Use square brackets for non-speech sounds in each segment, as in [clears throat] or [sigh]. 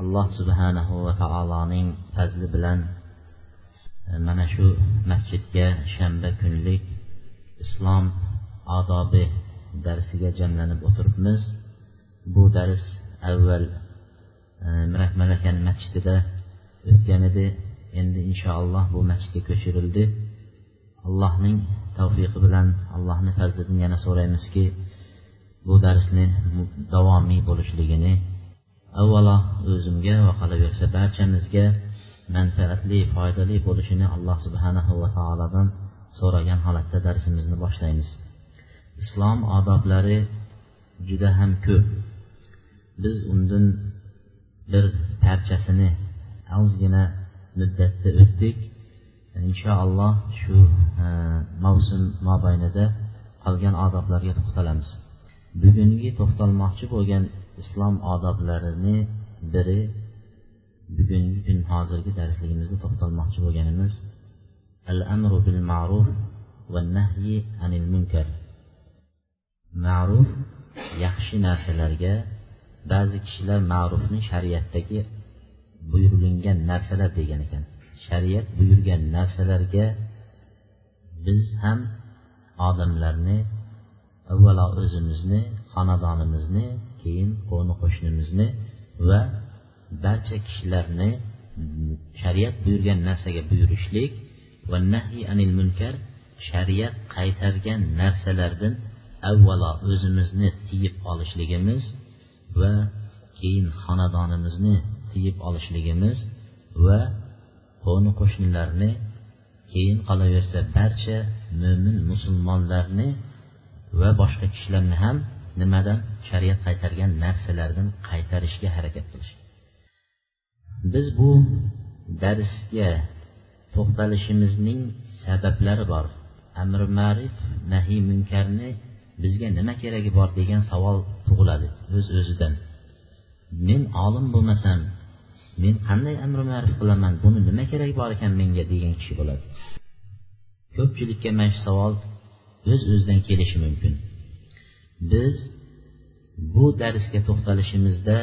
alloh subhanahu va taoloning fazli bilan e, mana shu masjidga shanba kunlik islom odobi darsiga jamlanib o'tiribmiz. Bu dars avval e, mirak malakani masjidida o'tgan edi. Endi inshaalloh bu masjidga ko'chirildi. Allohning tavfiqi bilan allohni fazlidan yana so'raymizki bu darsni davomiy bo'lishligini avvalo o'zimga va qolaversa barchamizga manfaatli foydali bo'lishini alloh subhanahu va taolodan so'ragan holatda darsimizni boshlaymiz. Islom odoblari juda ham ko'p. Biz undan bir parchasini ozgina muddatda o'tdik. Inshaalloh shu e, mavsum mobaynida qolgan odoblarga to'xtalamiz. Bugungi to'xtalmoqchi bo'lgan islom odoblarini biri bugungi kun hozirgi darsligimizda to'xtalmoqchi bo'lganimiz al amru bil ma'ruf va nahyi anil munkar. Ma'ruf yaxshi narsalarga ba'zi kishilar ma'rufni shariatdagi buyurilgan narsalar degan ekan. Shariat buyurgan narsalarga biz ham odamlarni avvalo o'zimizni xonadonimizni keyin qo'ni qo'shnimizni va barcha kishilarni shariat buyurgan narsaga buyurishlik va nahiy anil munkar shariat qaytargan narsalardan avvalo o'zimizni tiyib olishligimiz va keyin xonadonimizni tiyib olishligimiz va qo'ni qo'shnilarni keyin qolaversa barcha mo'min musulmonlarni va boshqa kishilarni ham nimadan shariat qaytargan narsalardan qaytarishga harakat qilish. Biz bu darsga to'xtalishimizning sabablari bor. Amri ma'rif nahiy munkarni bizga nima keragi bor degan savol tug'iladi o'z öz o'zidan men olim bo'lmasam men qanday amri ma'rif qilaman buni nima keragi bor ekan menga degan kishi bo'ladi. Ko'pchilikka mana shu savol o'z öz o'zidan kelishi mumkin. Biz bu darsga to'xtalishimizda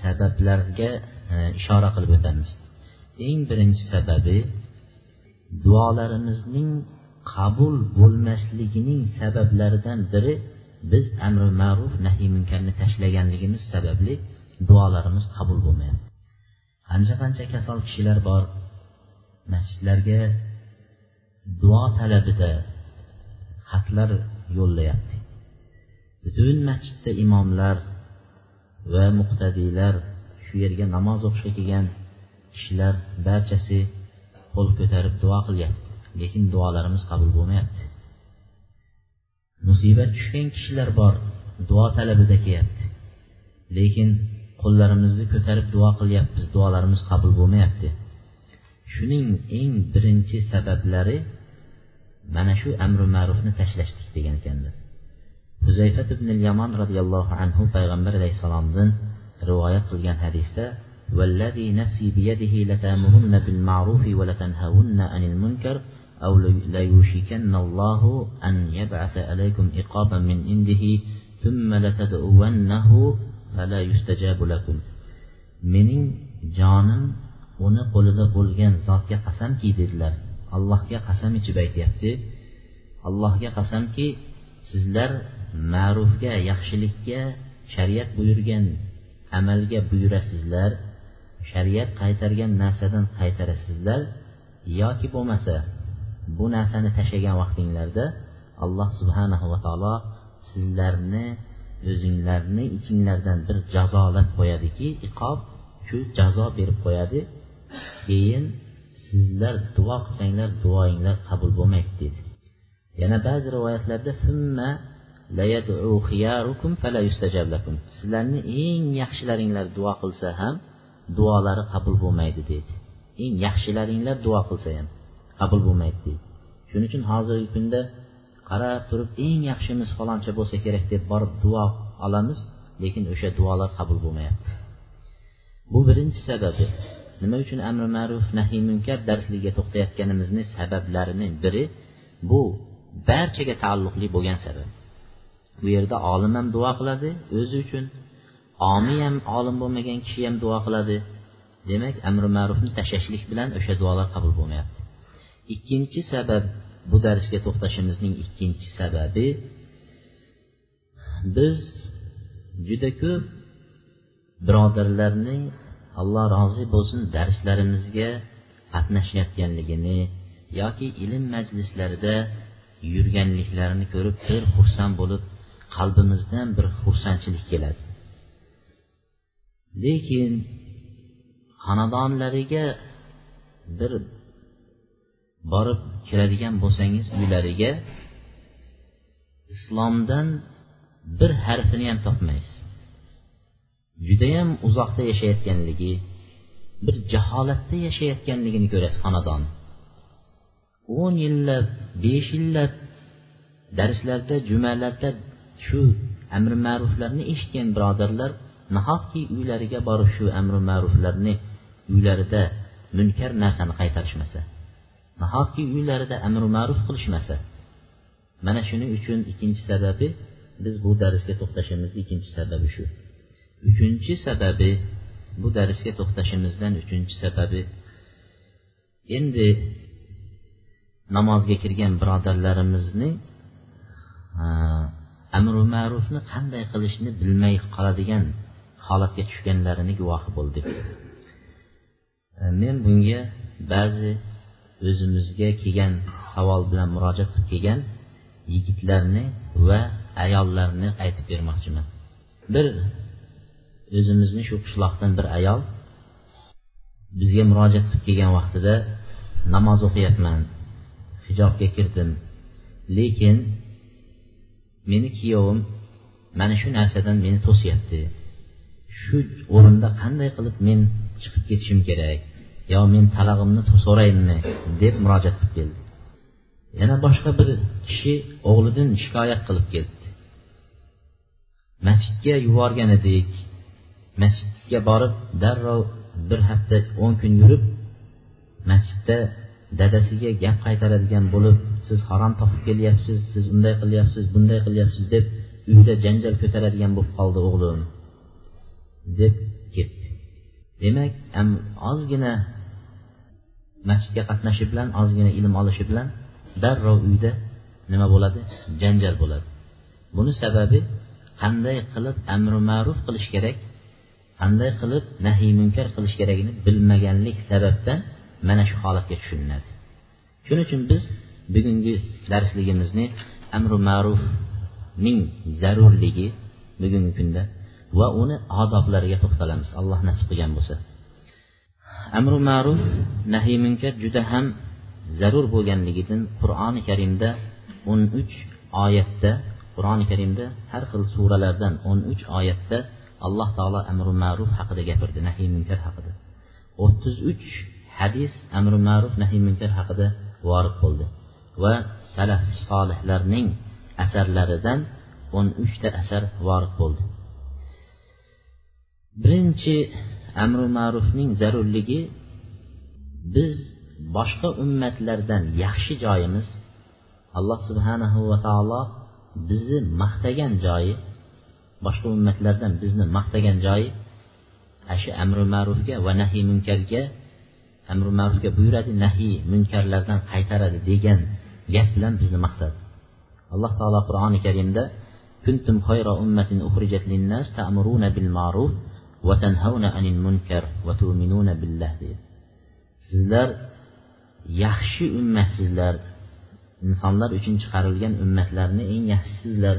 sabablarga e, ishora qilib o'tamiz. Eng birinchi sababi duolarimizning qabul bo'lmasligining sabablaridan biri biz amri ma'ruf nahiy munkarni tashlaganligimiz sababli duolarimiz qabul bo'lmayapti. Qancha qancha kasal kishilar bor masjidlarga duo talabida xatlar yo'llayapti. Butun masjidda imomlar va muqtadiylar shu yerga namoz o'qishga kelgan kishilar barchasi qo'l ko'tarib duo qilyapti. Lekin duolarimiz qabul bo'lmayapti. Musibat tushgan kishilar bor duo talabida kelyapti. Lekin qo'llarimizni ko'tarib duo qilyapmiz duolarimiz qabul bo'lmayapti. Shuning eng birinchi sabablari mana shu amri ma'rufni tashlashlik degan ekanlar. huzayfat ibn yamon roziyallohu anhu payg'ambar alayhissalomdan rivoyat qilgan hadisda والذي نفسي بيده لتامرن بالمعروف ولتنهون عن المنكر أو ليوشكن الله أن يبعث عليكم إقابا من عنده ثم لتدعونه فلا يستجاب لكم mening jonim uni qo'lida bo'lgan zotga qasamki dedilar allohga qasam ichib aytyapti allohga qasamki sizlar ma'rufga yaxshilikka shariat buyurgan amalga buyurasizlar shariat qaytargan narsadan qaytarasizlar yoki bo'lmasa bu narsani tashlagan vaqtinglarda alloh subhanahu va taolo sizlarni o'zinglarni ichinglardan bir jazolab qo'yadiki iqob shu jazo berib qo'yadi keyin sizlar duo qilsanglar duoyinglar qabul bo'lmaydi dedi. Yana ba'zi rivoyatlarda sizlarni eng yaxshilaringlar duo qilsa ham duolari qabul bo'lmaydi deydi. Eng yaxshilaringlar duo qilsa ham qabul bo'lmaydi deydi. Shuning uchun hozirgi kunda qarab turib eng yaxshimiz faloncha bo'lsa kerak deb borib duo olamiz lekin o'sha duolar qabul bo'lmayapti. Bu birinchi sababi. Nima uchun amri ma'ruf nahiy munkar darsligiga to'xtayotganimizni sabablarini biri bu barchaga taalluqli bo'lgan sabab. Bu yerda olim ham duo qiladi o'zi uchun. Omiy ham olim bo'lmagan kishi ham duo qiladi. Demak amri ma'rufni tashlashlik bilan o'sha duolar qabul bo'lmayapti. Ikkinchi sabab bu darsga to'xtashimizning ikkinchi sababi biz juda ko'p birodarlarning alloh rozi bo'lsin darslarimizga qatnashayotganligini yoki ilm majlislarida yurganliklarini ko'rib bir xursand bo'lib qalbimizdan bir xursandchilik keladi. Lekin xonadonlariga bir borib kiradigan bo'lsangiz uylariga islomdan bir harfini ham topmaysiz. Judayam uzoqda yashayotganligi bir jaholatda yashayotganligini ko'rasiz xonadon. O'n yillab besh yillab darslarda jumalarda shu amri ma'ruflarni eshitgan birodarlar nahotki uylariga borib shu amri ma'ruflarni uylarida munkar narsani qaytarishmasa? Nahotki uylarida amri ma'ruf qilishmasa? Mana shuning uchun ikkinchi sababi biz bu darsga to'xtashimizni ikkinchi sababi shu. Uchinchi sababi bu darsga to'xtashimizdan uchinchi sababi endi namozga kirgan birodarlarimizni amri ma'rufni qanday qilishni bilmay qoladigan holatga tushganlarini guvohi bo'ldik men bunga ba'zi o'zimizga kelgan savol bilan murojaat qilib kelgan yigitlarni va ayollarni aytib bermoqchiman. Bir o'zimizni shu qishloqdan bir ayol bizga murojaat qilib kelgan vaqtida namoz o'qiyapman hijobga kirdim. Lekin meni kuyovim mana shu narsadan meni to'syapti shu o'rinda qanday qilib men chiqib ketishim kerak yo men talag'imni so'raymi deb murojaat qilib keldi. Yana boshqa bir kishi o'g'lidan shikoyat qilib keldi. Masjidga yuborgan edik. Masjidga borib darrov bir hafta o'n kun yurib masjidda dadasiga gap qaytaradigan bo'lib siz harom topib kelyapsiz siz unday qilyapsiz bunday qilyapsiz deb uyda janjal ko'taradigan bo'lib qoldi o'g'lim deb ketdi. Demak ozgina masjidga qatnashi bilan ozgina ilm olishi bilan darrov uyda nima bo'ladi? Janjal bo'ladi. Buni sababi qanday qilib amri ma'ruf qilish kerak qanday qilib nahiy munkar qilish kerakini bilmaganlik sababdan mana shu holatga tushilinadi. Shuning uchun biz bugungi darsligimizni amri ma'rufning zarurligi bugungi kunda va uni odoblariga to'xtalamiz. Alloh nasib qilgan bo'lsa. Amri ma'ruf nahiy munkar juda ham zarur bo'lganligidan qur'oni karimda o'n uch oyatda qur'oni karimda har xil suralardan o'n uch oyatda alloh taolo amri ma'ruf haqida gapirdi nahiy munkar haqida. o'ttiz uch hadis amri ma'ruf nahiy munkar haqida vorid bo'ldi. Va salaf solihlarning asarlaridan o'n uchta asar vorid bo'ldi. Birinchi amri ma'rufning zarurligi biz boshqa ummatlardan yaxshi joyimiz alloh subhanahu va taolo bizni maqtagan joyi boshqa ummatlardan bizni maqtagan joyi ana shu amri ma'rufga va nahiy munkarga amri ma'rufga buyuradi nahiy munkarlardan qaytaradi degan gap bilan bizni maqtadi. Alloh taolo qur'oni karimda kuntum xayra ummatin ukhrijat linnas ta'muruna bil ma'ruf va tanhauna anil munkar va tu'minuna billah deydi sizlar yaxshi ummatsizlar insonlar uchun chiqarilgan ummatlarni eng yaxshisizlar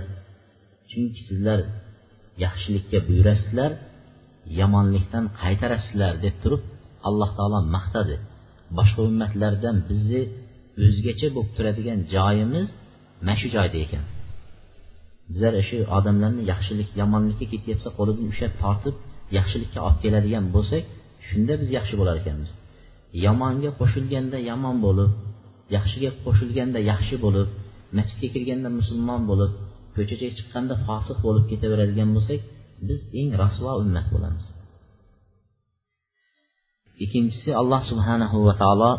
chunki sizlar yaxshilikka buyurasizlar yomonlikdan qaytarasizlar deb turib alloh taolo maqtadi. Boshqa ummatlardan bizni o'zgacha bo'lib turadigan joyimiz mana shu joyda ekan. Bizlar shu odamlarni yaxshilik yomonlikka ketyapsa qo'lidan ushlab tortib yaxshilikka olib keladigan bo'lsak shunda biz yaxshi bo'lar ekanmiz. Yomonga qo'shilganda yomon bo'lib yaxshiga qo'shilganda yaxshi bo'lib masjidga kirganda musulmon bo'lib ko'chaga chiqqanda fosiq bo'lib ketaveradigan bo'lsak biz eng rasvo ummat bo'lamiz. Ikkinchisi alloh subhanahu va taolo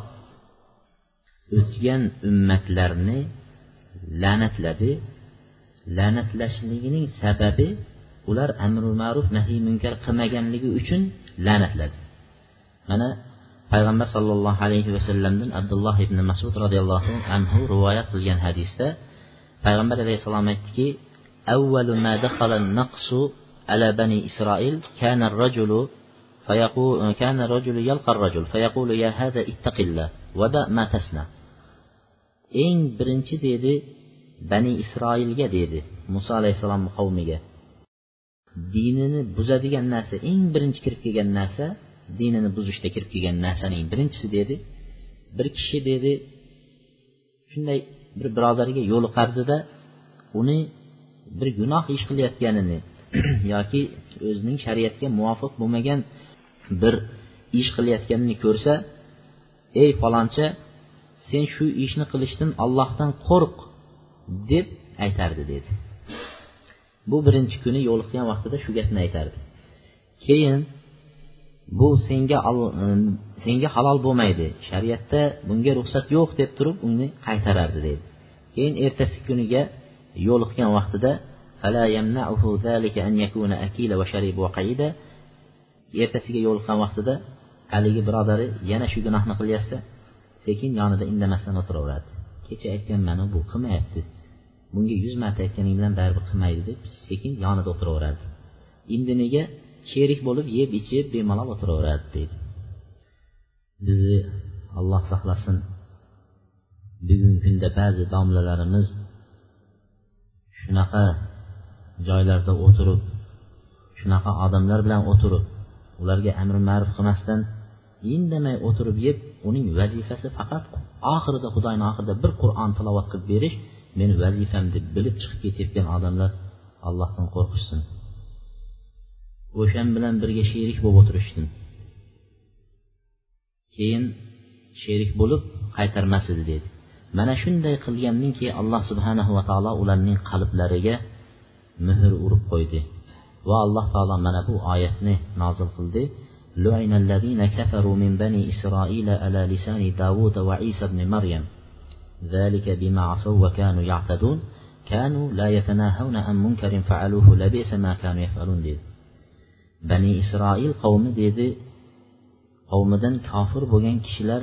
o'tgan ummatlarni la'natladi la'natlashligining sababi ular amri ma'ruf nahiy munkar qilmaganligi uchun la'natladi mana payg'ambar sollallohu alayhi vasallamdan abdulloh ibn masud roziyallohu anhu rivoyat qilgan hadisda payg'ambar alayhissalom aytdiki أول ما دخل النقص على بني إسرائيل كان الرجل فيقول كان الرجل يلقى الرجل فيقول يا هذا اتق الله ودع ما تصنع eng birinchi dedi bani isroilga dedi muso alayhissalomni qavmiga. Dinini buzadigan narsa eng birinchi kirib kelgan narsa dinini buzishda kirib kelgan narsaning birinchisi dedi. Bir kishi dedi shunday bir birodariga yo'liqardida uni bir gunoh ish qilayotganini [clears throat] yoki o'zining shariatga muvofiq bo'lmagan bir ish qilayotganini ko'rsa ey falonchi sen shu ishni qilishdan ollohdan qo'rq deb aytardi dedi. Bu birinchi kuni yo'liqqan vaqtida shu gapni aytardi. Keyin bu senga e, senga halol bo'lmaydi shariatda bunga ruxsat yo'q deb turib uni qaytarardi deydi keyin ertasi kuniga yo'liqqan vaqtida ertasiga yo'liqqan vaqtida haligi birodari yana shu gunohni qilyapsa sekin yonida indamasdan o'tiraveradi. Kecha aytganmanu bu qilmayapti. Bunga yuz marta aytganing bilan baribir qilmaydi deb sekin yonida o'tiraveradi. Nega sherik bo'lib yeb ichib bemalol o'tiraveradi deydi. Bizni alloh saqlasin. Bugungi kunda ba'zi domlalarimiz shunaqa joylarda o'tirib shunaqa odamlar bilan o'tirib ularga amri ma'ruf qilmasdan indamay o'tirib yeb uning vazifasi faqat oxirida xudoyni oxirida bir qur'on tilovat qilib berish meni vazifam deb bilib chiqib ketayotgan odamlar allohdan qo'rqishsin. O'shan bilan birga sherik bo'lib o'tirishsin. Keyin sherik bo'lib qaytarmas edi dedi. Mana shunday qilgandan keyin alloh subhanahu va taolo ularning qalblariga mehr urib qo'ydi. Va alloh taolo mana bu oyatni nozil qildi. لعن الذين كفروا من بني إسرائيل على لسان داوود وعيسى بن مريم. ذلك بما عصوا وكانوا يعتدون. كانوا لا يتناهون عن منكر فعلوه لبئس ما كانوا يفعلون ديد بني إسرائيل قوم ديد قوم دن كافر بغن كشلر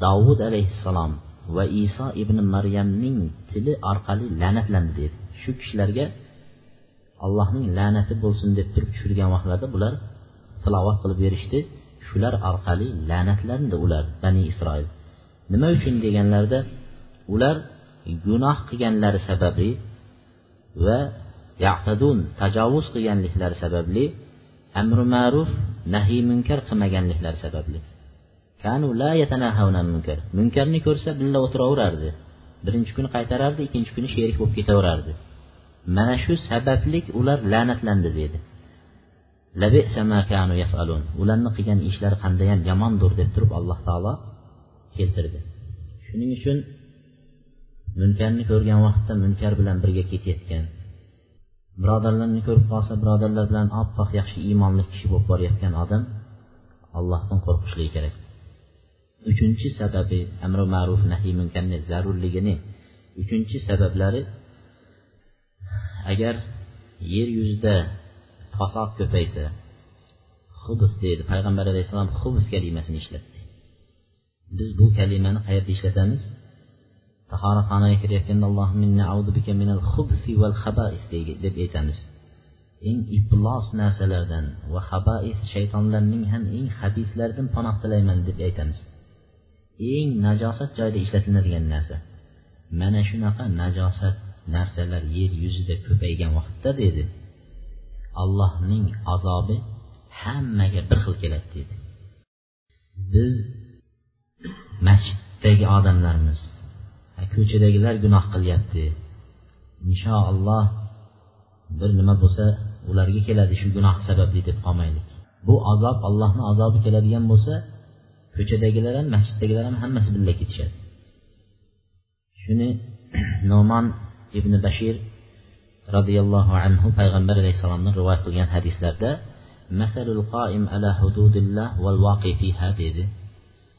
داود عليه السلام وإيسى ابن مريم من تل أرقالي لعنت لند ديد شو كشلرگه؟ الله نين لعنت بولسن ديد تلك شرگه مخلطه بولار. Tilovat qilib berishdi. Shular orqali la'natlandi ular bani isroil. Nima uchun deganlarida ular gunoh qilganlari sababli va yaqtadun tajovuz qilganliklari sababli amri ma'ruf nahiy munkar qilmaganliklari sababli. Kanu la munkar. Munkarni ko'rsa billa o'tiraverardi. Birinchi kuni qaytarardi ikkinchi kuni sherik bo'lib ketaverardi. Mana shu sabablik ular la'natlandi dedi. Ularni qilgan ishlari qandayyam yomondir deb turib alloh taolo keltirdi. Shuning uchun munkarni ko'rgan vaqtda munkar bilan birga ketayotgan birodarlarni ko'rib qolsa birodarlar bilan oppoq yaxshi iymonli kishi bo'lib borayotgan odam allohdan qo'rqishligi kerak. Uchinchi sababi amri ma'ruf nahiy munkarni zarurligini uchinchi sabablari agar yer yuzida fasod ko'paysa hubs deydi. Payg'ambar alayhissalom hubs kalimasini ishlatdi. Biz bu kalimani qayerda ishlatamiz? Tahoratxonaga kirayotganda deb aytamiz. Eng iflos narsalardan va habais shaytonlarning ham eng habislaridan panoh tilayman deb aytamiz. Eng najosat joyda ishlatiladigan narsa. Mana shunaqa najosat narsalar yer yuzida ko'paygan vaqtda dedi allohning azobi hammaga bir xil keladi dedi biz masjiddagi odamlarmiz. Ko'chadagilar gunoh qilyapti. Inshaalloh bir nima bo'lsa ularga keladi shu gunoh sababli deb qolmaylik. Bu azob allohni azobi keladigan bo'lsa ko'chadagilar ham masjiddagilar ham hammasi birga ketishadi. Shuni [clears throat] noman ibn bashir roziyallohu anhu payg'ambar alayhissalomdan rivoyat qilgan hadislarda masalul qoim ala hududillah val vaqi fiha dedi.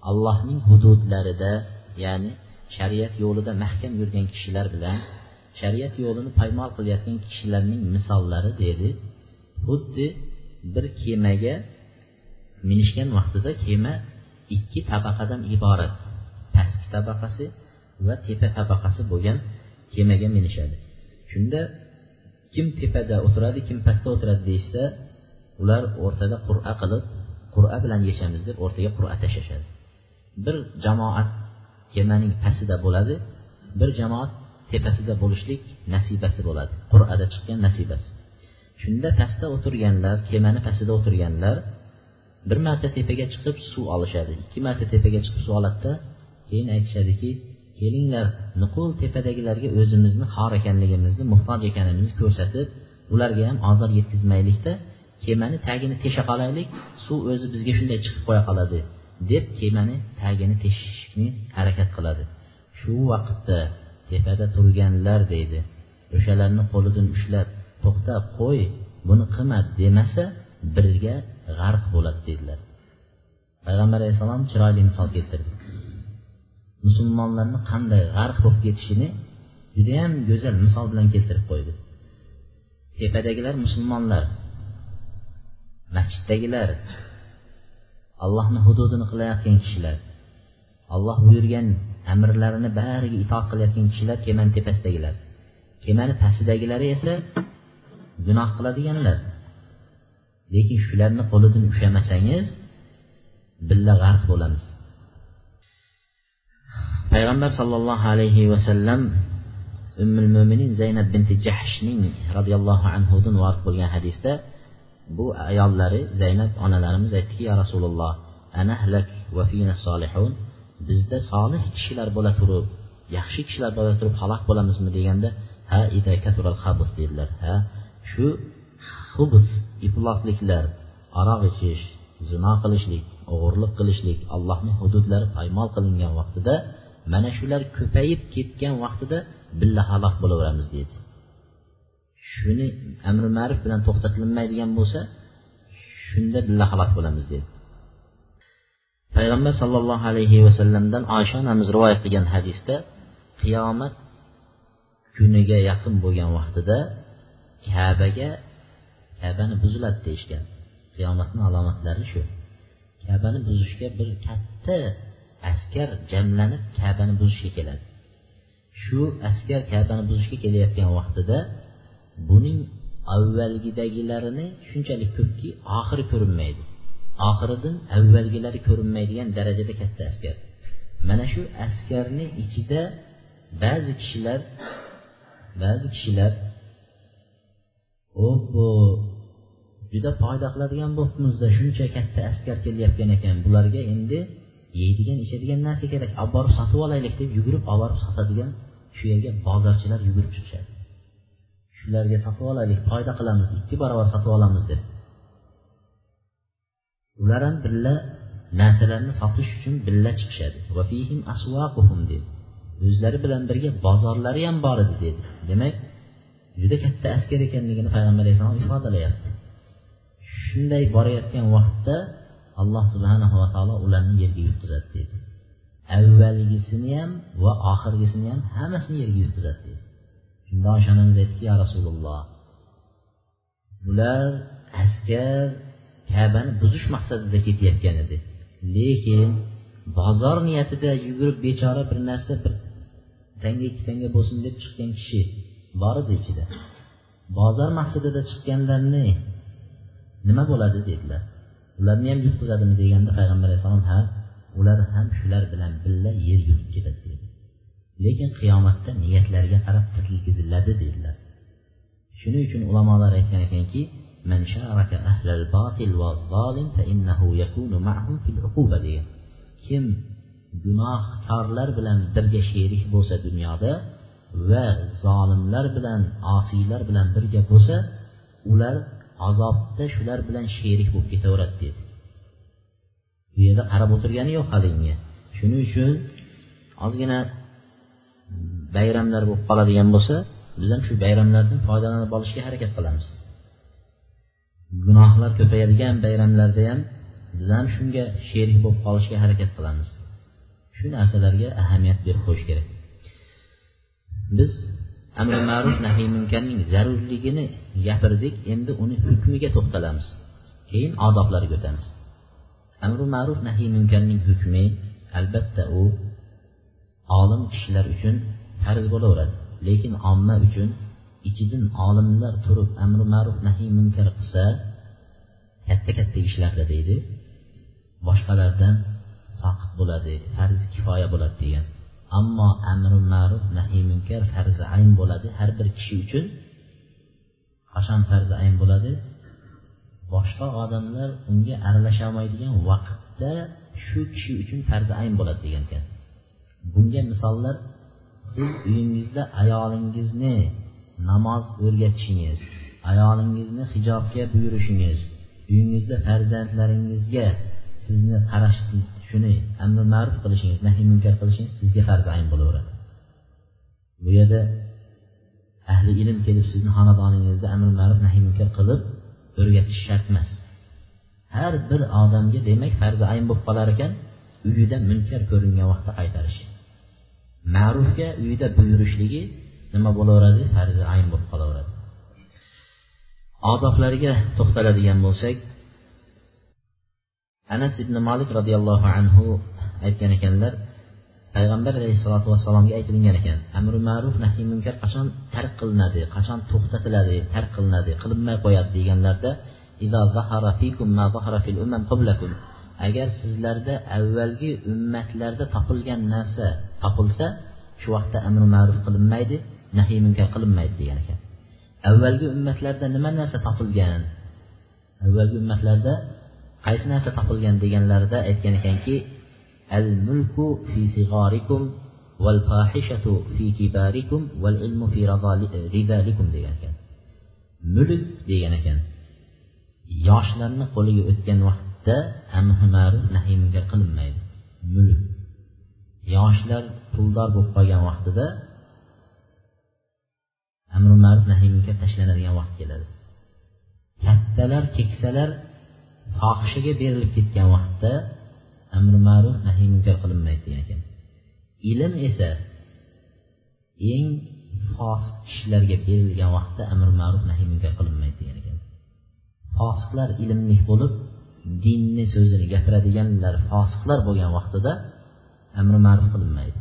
Allohning hududlarida ya'ni shariat yo'lida mahkam yurgan kishilar bilan shariat yo'lini paymol qilayotgan kishilarning misollari dedi. Xuddi bir kemaga minishgan vaqtida kema ikki tabaqadan iborat pastki tabaqasi va tepa tabaqasi bo'lgan kemaga minishadi. Shunda kim tepada o'tiradi kim pastda o'tiradi deyishsa ular o'rtada qur'a qilib qur'a bilan yechamiz deb o'rtaga qur'a tashlashadi. Bir jamoat kemaning pastida bo'ladi bir jamoat tepasida bo'lishlik nasibasi bo'ladi. Qur'ada chiqqan nasibasi. Shunda pastda o'tirganlar kemani pastida o'tirganlar bir marta tepaga chiqib suv olishadi. Ikki marta tepaga chiqib suv oladida keyin aytishadiki kelinglar nuqul tepadagilarga o'zimizni xor ekanligimizni muhtoj ekanimizni ko'rsatib ularga ham ozor yetkazmaylikda kemani tagini tesha qolaylik suv o'zi bizga shunday chiqib qo'ya qoladi deb kemani tagini teshishni harakat qiladi. Shu vaqtda tepada turganlar deydi o'shalarni qo'lidan ushlab to'xta qo'y buni qilma demasa birga g'arq bo'ladi dedilar. Payg'ambar alayhissalom chiroyli misol keltirdi. Musulmonlarni qanday g'arq bo'lib ketishini judayam go'zal misol bilan keltirib qo'ydi. Tepadagilar musulmonlar masjiddagilar allohni hududini qilayotgan kishilar alloh buyurgan amrlarini bariga itoat qilayotgan kishilar kemani tepasidagilar kemani pastidagilari esa gunoh qiladiganlar. Lekin shularni qo'lidan ushlamasangiz billa g'arq bo'lamiz. Payg'ambar sollallohu alayhi vasallam ummul mo'minin zaynab binti jahshning roziyallohu anhudan vorid bo'lgan hadisda bu ayollari zaynab onalarimiz aytdiki ya rasululloh anahlak va fina solihun bizda solih kishilar bo'la turib yaxshi kishilar bo'la turib halok bo'lamizmi? deganda ha ida habus dedilar. Ha shu hubus iflosliklar aroq ichish zino qilishlik o'g'irlik qilishlik allohning hududlari paymol qilingan vaqtida mana shular ko'payib ketgan vaqtida billa halok bo'laveramiz deydi. Shuni amri ma'ruf bilan to'xtatilmaydigan bo'lsa shunda billa halok bo'lamiz dedi payg'ambar sollallohu alayhi vasallamdan oysha onamiz rivoyat qilgan hadisda qiyomat kuniga yaqin bo'lgan vaqtida kabaga kabani buziladi deyishgan. Qiyomatni alomatlari shu. Kabani buzishga bir katta askar jamlanib kabani buzishga keladi. Shu askar kabani buzishga kelayotgan vaqtida buning avvalgidagilarini shunchalik ko'pki oxiri ko'rinmaydi. Oxiridan avvalgilari ko'rinmaydigan darajada katta askar. Mana shu askarni ichida ba'zi kishilar ba'zi kishilar bu juda foyda qiladigan bo'libmizda shuncha katta askar kelayotgan ekan. Bularga endi yeydigan ichadigan narsa kerak. Olib borib sotib olaylik deb yugurib olib borib sotadigan shu yerga bozorchilar yugurib chiqishadi. Shularga sotib olaylik foyda qilamiz ikki barobar sotib olamiz deb. Ular ham birga narsalarni sotish uchun birga chiqishadi. Dedi o'zlari bilan birga bozorlari ham bor edi dedi demak juda katta askar ekanligini payg'ambar alayhissalom ifodalayapti. Shunday borayotgan vaqtda alloh subhanahu va taolo ularni yerga yutqizadi dedi avvalgisini ham va oxirgisini ham hammasini yerga yutqizadi dedi shunda oysha onamiz aytdiki ya rasululloh bular askar kabani buzish maqsadida ketayotgan edi. Lekin bozor niyatida yugurib bechora bir narsa bir tanga ikki tanga bo'lsin deb chiqqan kishi bor edi ichida. Bozor maqsadida chiqqanlarni nima bo'ladi? dedilar. Ularni ham yutqizadimi deganda payg'ambar alayhissalom ha ular ham shular bilan birga yer yutib ketadi dedi. Lekin qiyomatda niyatlariga qarab tirgiziladi dedilar. Shuning uchun ulamolar aytgan ekanki degan. Kim gunohkorlar bilan birga sherik bo'lsa dunyoda va zolimlar bilan osiylar bilan birga bo'lsa ular azobda shular bilan sherik bo'lib ketaveradi dedi. Bu yerda qarab o'tirgani yo'q haligiga shuning uchun ozgina bayramlar bo'lib qoladigan bo'lsa biz ham shu bayramlardan foydalanib olishga harakat qilamiz. Gunohlar ko'payadigan bayramlarda ham biz ham shunga sherik bo'lib qolishga harakat qilamiz. Shu narsalarga ahamiyat berib qo'yish kerak. Biz amri ma'ruf nahiy munkarning zarurligini gapirdik endi uni hukmiga to'xtalamiz. Keyin odoblarga o'tamiz. Amri ma'ruf nahiy munkarning hukmi albatta u olim kishilar uchun farz bo'laveradi. Lekin omma uchun ichidan olimlar turib amri ma'ruf nahiy munkar qilsa katta katta ishlarda deydi boshqalardan soqit bo'ladi farz kifoya bo'ladi degan. Ammo amri ma'ruf nahiy munkar farzi ayn bo'ladi. Har bir kishi uchun qachon farzi ayn bo'ladi? Boshqa odamlar unga aralasholmaydigan vaqtda shu kishi uchun farzi ayn bo'ladi degan ekan. Bunga misollar siz uyingizda ayolingizni namoz o'rgatishingiz ayolingizni hijobga buyurishingiz uyingizda farzandlaringizga sizni qarash shuni amri ma'ruf qilishingiz nahiy munkar qilishingiz sizga farz ayn bo'laveradi. Bu yerda ahli ilm kelib sizni xonadoningizda amri ma'ruf nahiy munkar qilib o'rgatish shart emas. Har bir odamga demak farzi ayn bo'lib qolar ekan uyida munkar ko'ringan vaqtda qaytarishi ma'rufga uyida buyurishligi nima bo'laveradi? Farzi ayn bo'lib qolaveradi. Odoblariga to'xtaladigan bo'lsak anas ibn malik roziyallohu anhu aytgan ekanlar payg'ambar alayhissalotu vassalomga aytilingan ekan amri ma'ruf nahiy munkar qachon tark qilinadi qachon to'xtatiladi tark qilinadi qilinmay qo'yadi? deganlarda agar sizlarda avvalgi ummatlarda topilgan narsa topilsa shu vaqtda amri ma'ruf qilinmaydi nahiy munkar qilinmaydi degan ekan. Avvalgi ummatlarda nima narsa topilgan? Avvalgi ummatlarda qaysi narsa topilgan deganlarida aytgan ekanki al mulku fi sig'orikum val fahishatu fi kibarikum val ilmu fi ridalikum degan ekan. Mulk degan ekan. Yoshlarni qo'liga o'tgan vaqtda amri ma'ruf nahiy munkar qilinmaydi. Mulk yoshlar puldor bo'lib qolgan vaqtida amri ma'ruf nahiy munkar tashlanadigan vaqt keladi. Kattalar keksalar fohishaga berilib ketgan vaqtda amri ma'ruf nahiy munkar qilinmaydi degan ekan. Ilm esa eng fosiq kishilarga berilgan vaqtda amri ma'ruf nahiy munkar qilinmaydi degan ekan. Fosiqlar ilmli bo'lib dinni so'zini gapiradiganlar fosiqlar bo'lgan vaqtida amri ma'ruf qilinmaydi.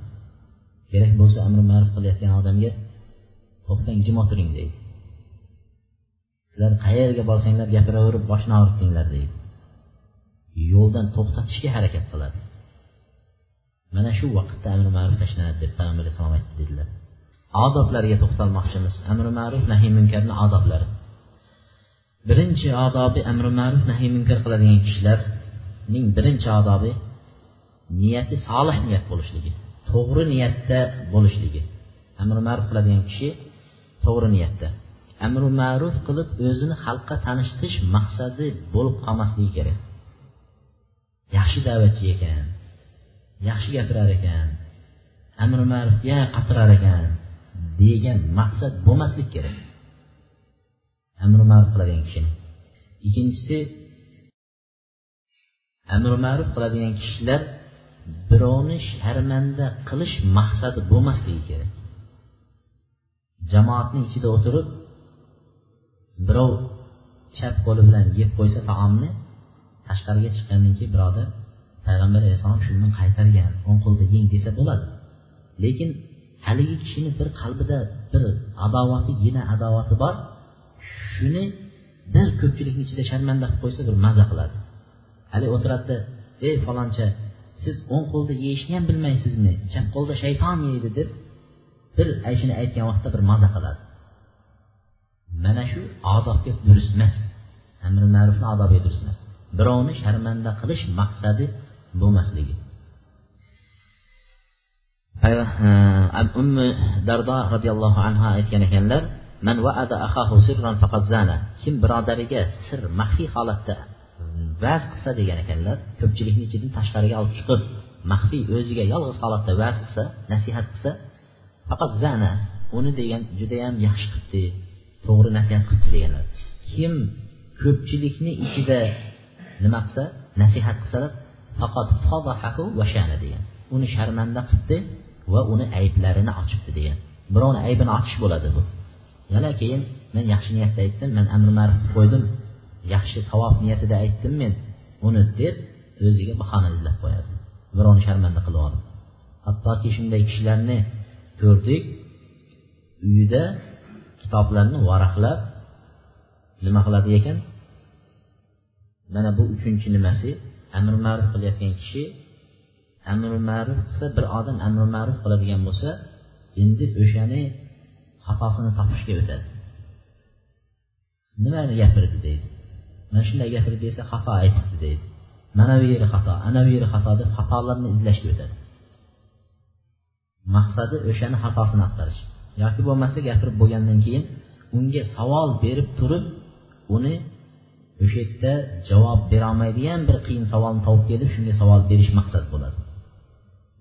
Kerak bo'lsa amri ma'ruf qilayotgan odamga to'xtang jim o'tiring deydi. Sizlar qayerga borsanglar gapiraverib boshni og'ritdinglar deydi. Yo'ldan to'xtatishga harakat qiladi. Mana shu vaqtda amri ma'ruf tashlanadi deb payg'ambar alayhisalom aytdi dedilar. Odoblariga to'xtalmoqchimiz. Amri ma'ruf nahiy munkarni odoblari. Birinchi odobi amri ma'ruf nahiy munkar qiladigan kishilarning birinchi odobi niyati solih niyat bo'lishligi to'g'ri niyatda bo'lishligi. Amri ma'ruf qiladigan kishi to'g'ri niyatda. Amri ma'ruf qilib o'zini xalqqa tanishtirish maqsadi bo'lib qolmasligi kerak. Yaxshi da'vatchi ekan yaxshi gapirar ekan amri ma'rufga qatirar ekan degan maqsad bo'lmaslik kerak. Amri ma'ruf qiladigan kishini ikkinchisi amri ma'ruf qiladigan kishilar birovni sharmanda qilish maqsadi bo'lmasligi kerak. Jamoatni ichida o'tirib birov chap qo'li bilan yeb qo'ysa taomni tashqariga chiqqandan keyin birodar payg'ambar alayhissalom shuni qaytargan o'ng qo'lda yeng desa bo'ladi. Lekin haligi kishini bir qalbida bir adovati yina adovati bor shuni bir ko'pchilikni ichida sharmanda qilib qo'ysa bir maza qiladi. Haligi o'tiradida ey faloncha siz o'ng qo'lda yeyishni ham bilmaysizmi? Chap qo'lda shayton yeydi deb bir shuni aytgan vaqtda bir maza qiladi. Mana shu odobga durust emas amri ma'rufni odobiga durust emas birovni sharmanda qilish maqsadi bo'lmasligi. E, Ummi dardo roziyallohu anhu aytgan ekanlar man vaada akahu sirran faqad zana. Kim birodariga sir maxfiy holatda vaz qilsa degan ekanlar ko'pchilikni ichidan tashqariga olib chiqib maxfiy o'ziga yolg'iz holatda vaz qilsa nasihat qilsa faqat zana uni degan judayam yaxshi qilibdi to'g'ri nasihat qilibdi deganlar. Kim ko'pchilikni ichida nima qilsa nasihat qilsalar faqat va shana degan. Uni sharmanda qilibdi va uni ayblarini ochibdi degan. Birovni aybini ochish bo'ladi bu. Yana keyin men yaxshi niyatda aytdim men amri ma'ruf qilib qo'ydim. Yaxshi savob niyatida aytdim men. Uni deb o'ziga bahona izlab qo'yadi. Birovni sharmanda qilib olib. Hattoki shunday kishilarni ko'rdik uyida kitoblarni varaqlab nima qiladi ekan? Mana bu uchinchi nimasi? Amr ma'ruf qilayotgan kishi amr ma'ruf qilsa bir odam amr ma'ruf qiladigan bo'lsa endi o'shani xatosini topishga o'tadi. Nimani gapirdi deydi. Mana shunday gapirdi desa xato aytibdi deydi. Mana bu yeri xato ana bu yeri xato deb xatolarni izlashga o'tadi. Maqsadi o'shani xatosini axtarish. Yoki bo'lmasa gapirib bo'lgandan keyin unga savol berib turib uni o'sha yerda javob berolmaydigan bir qiyin savolni topib kelib shunga savol berish maqsad bo'ladi.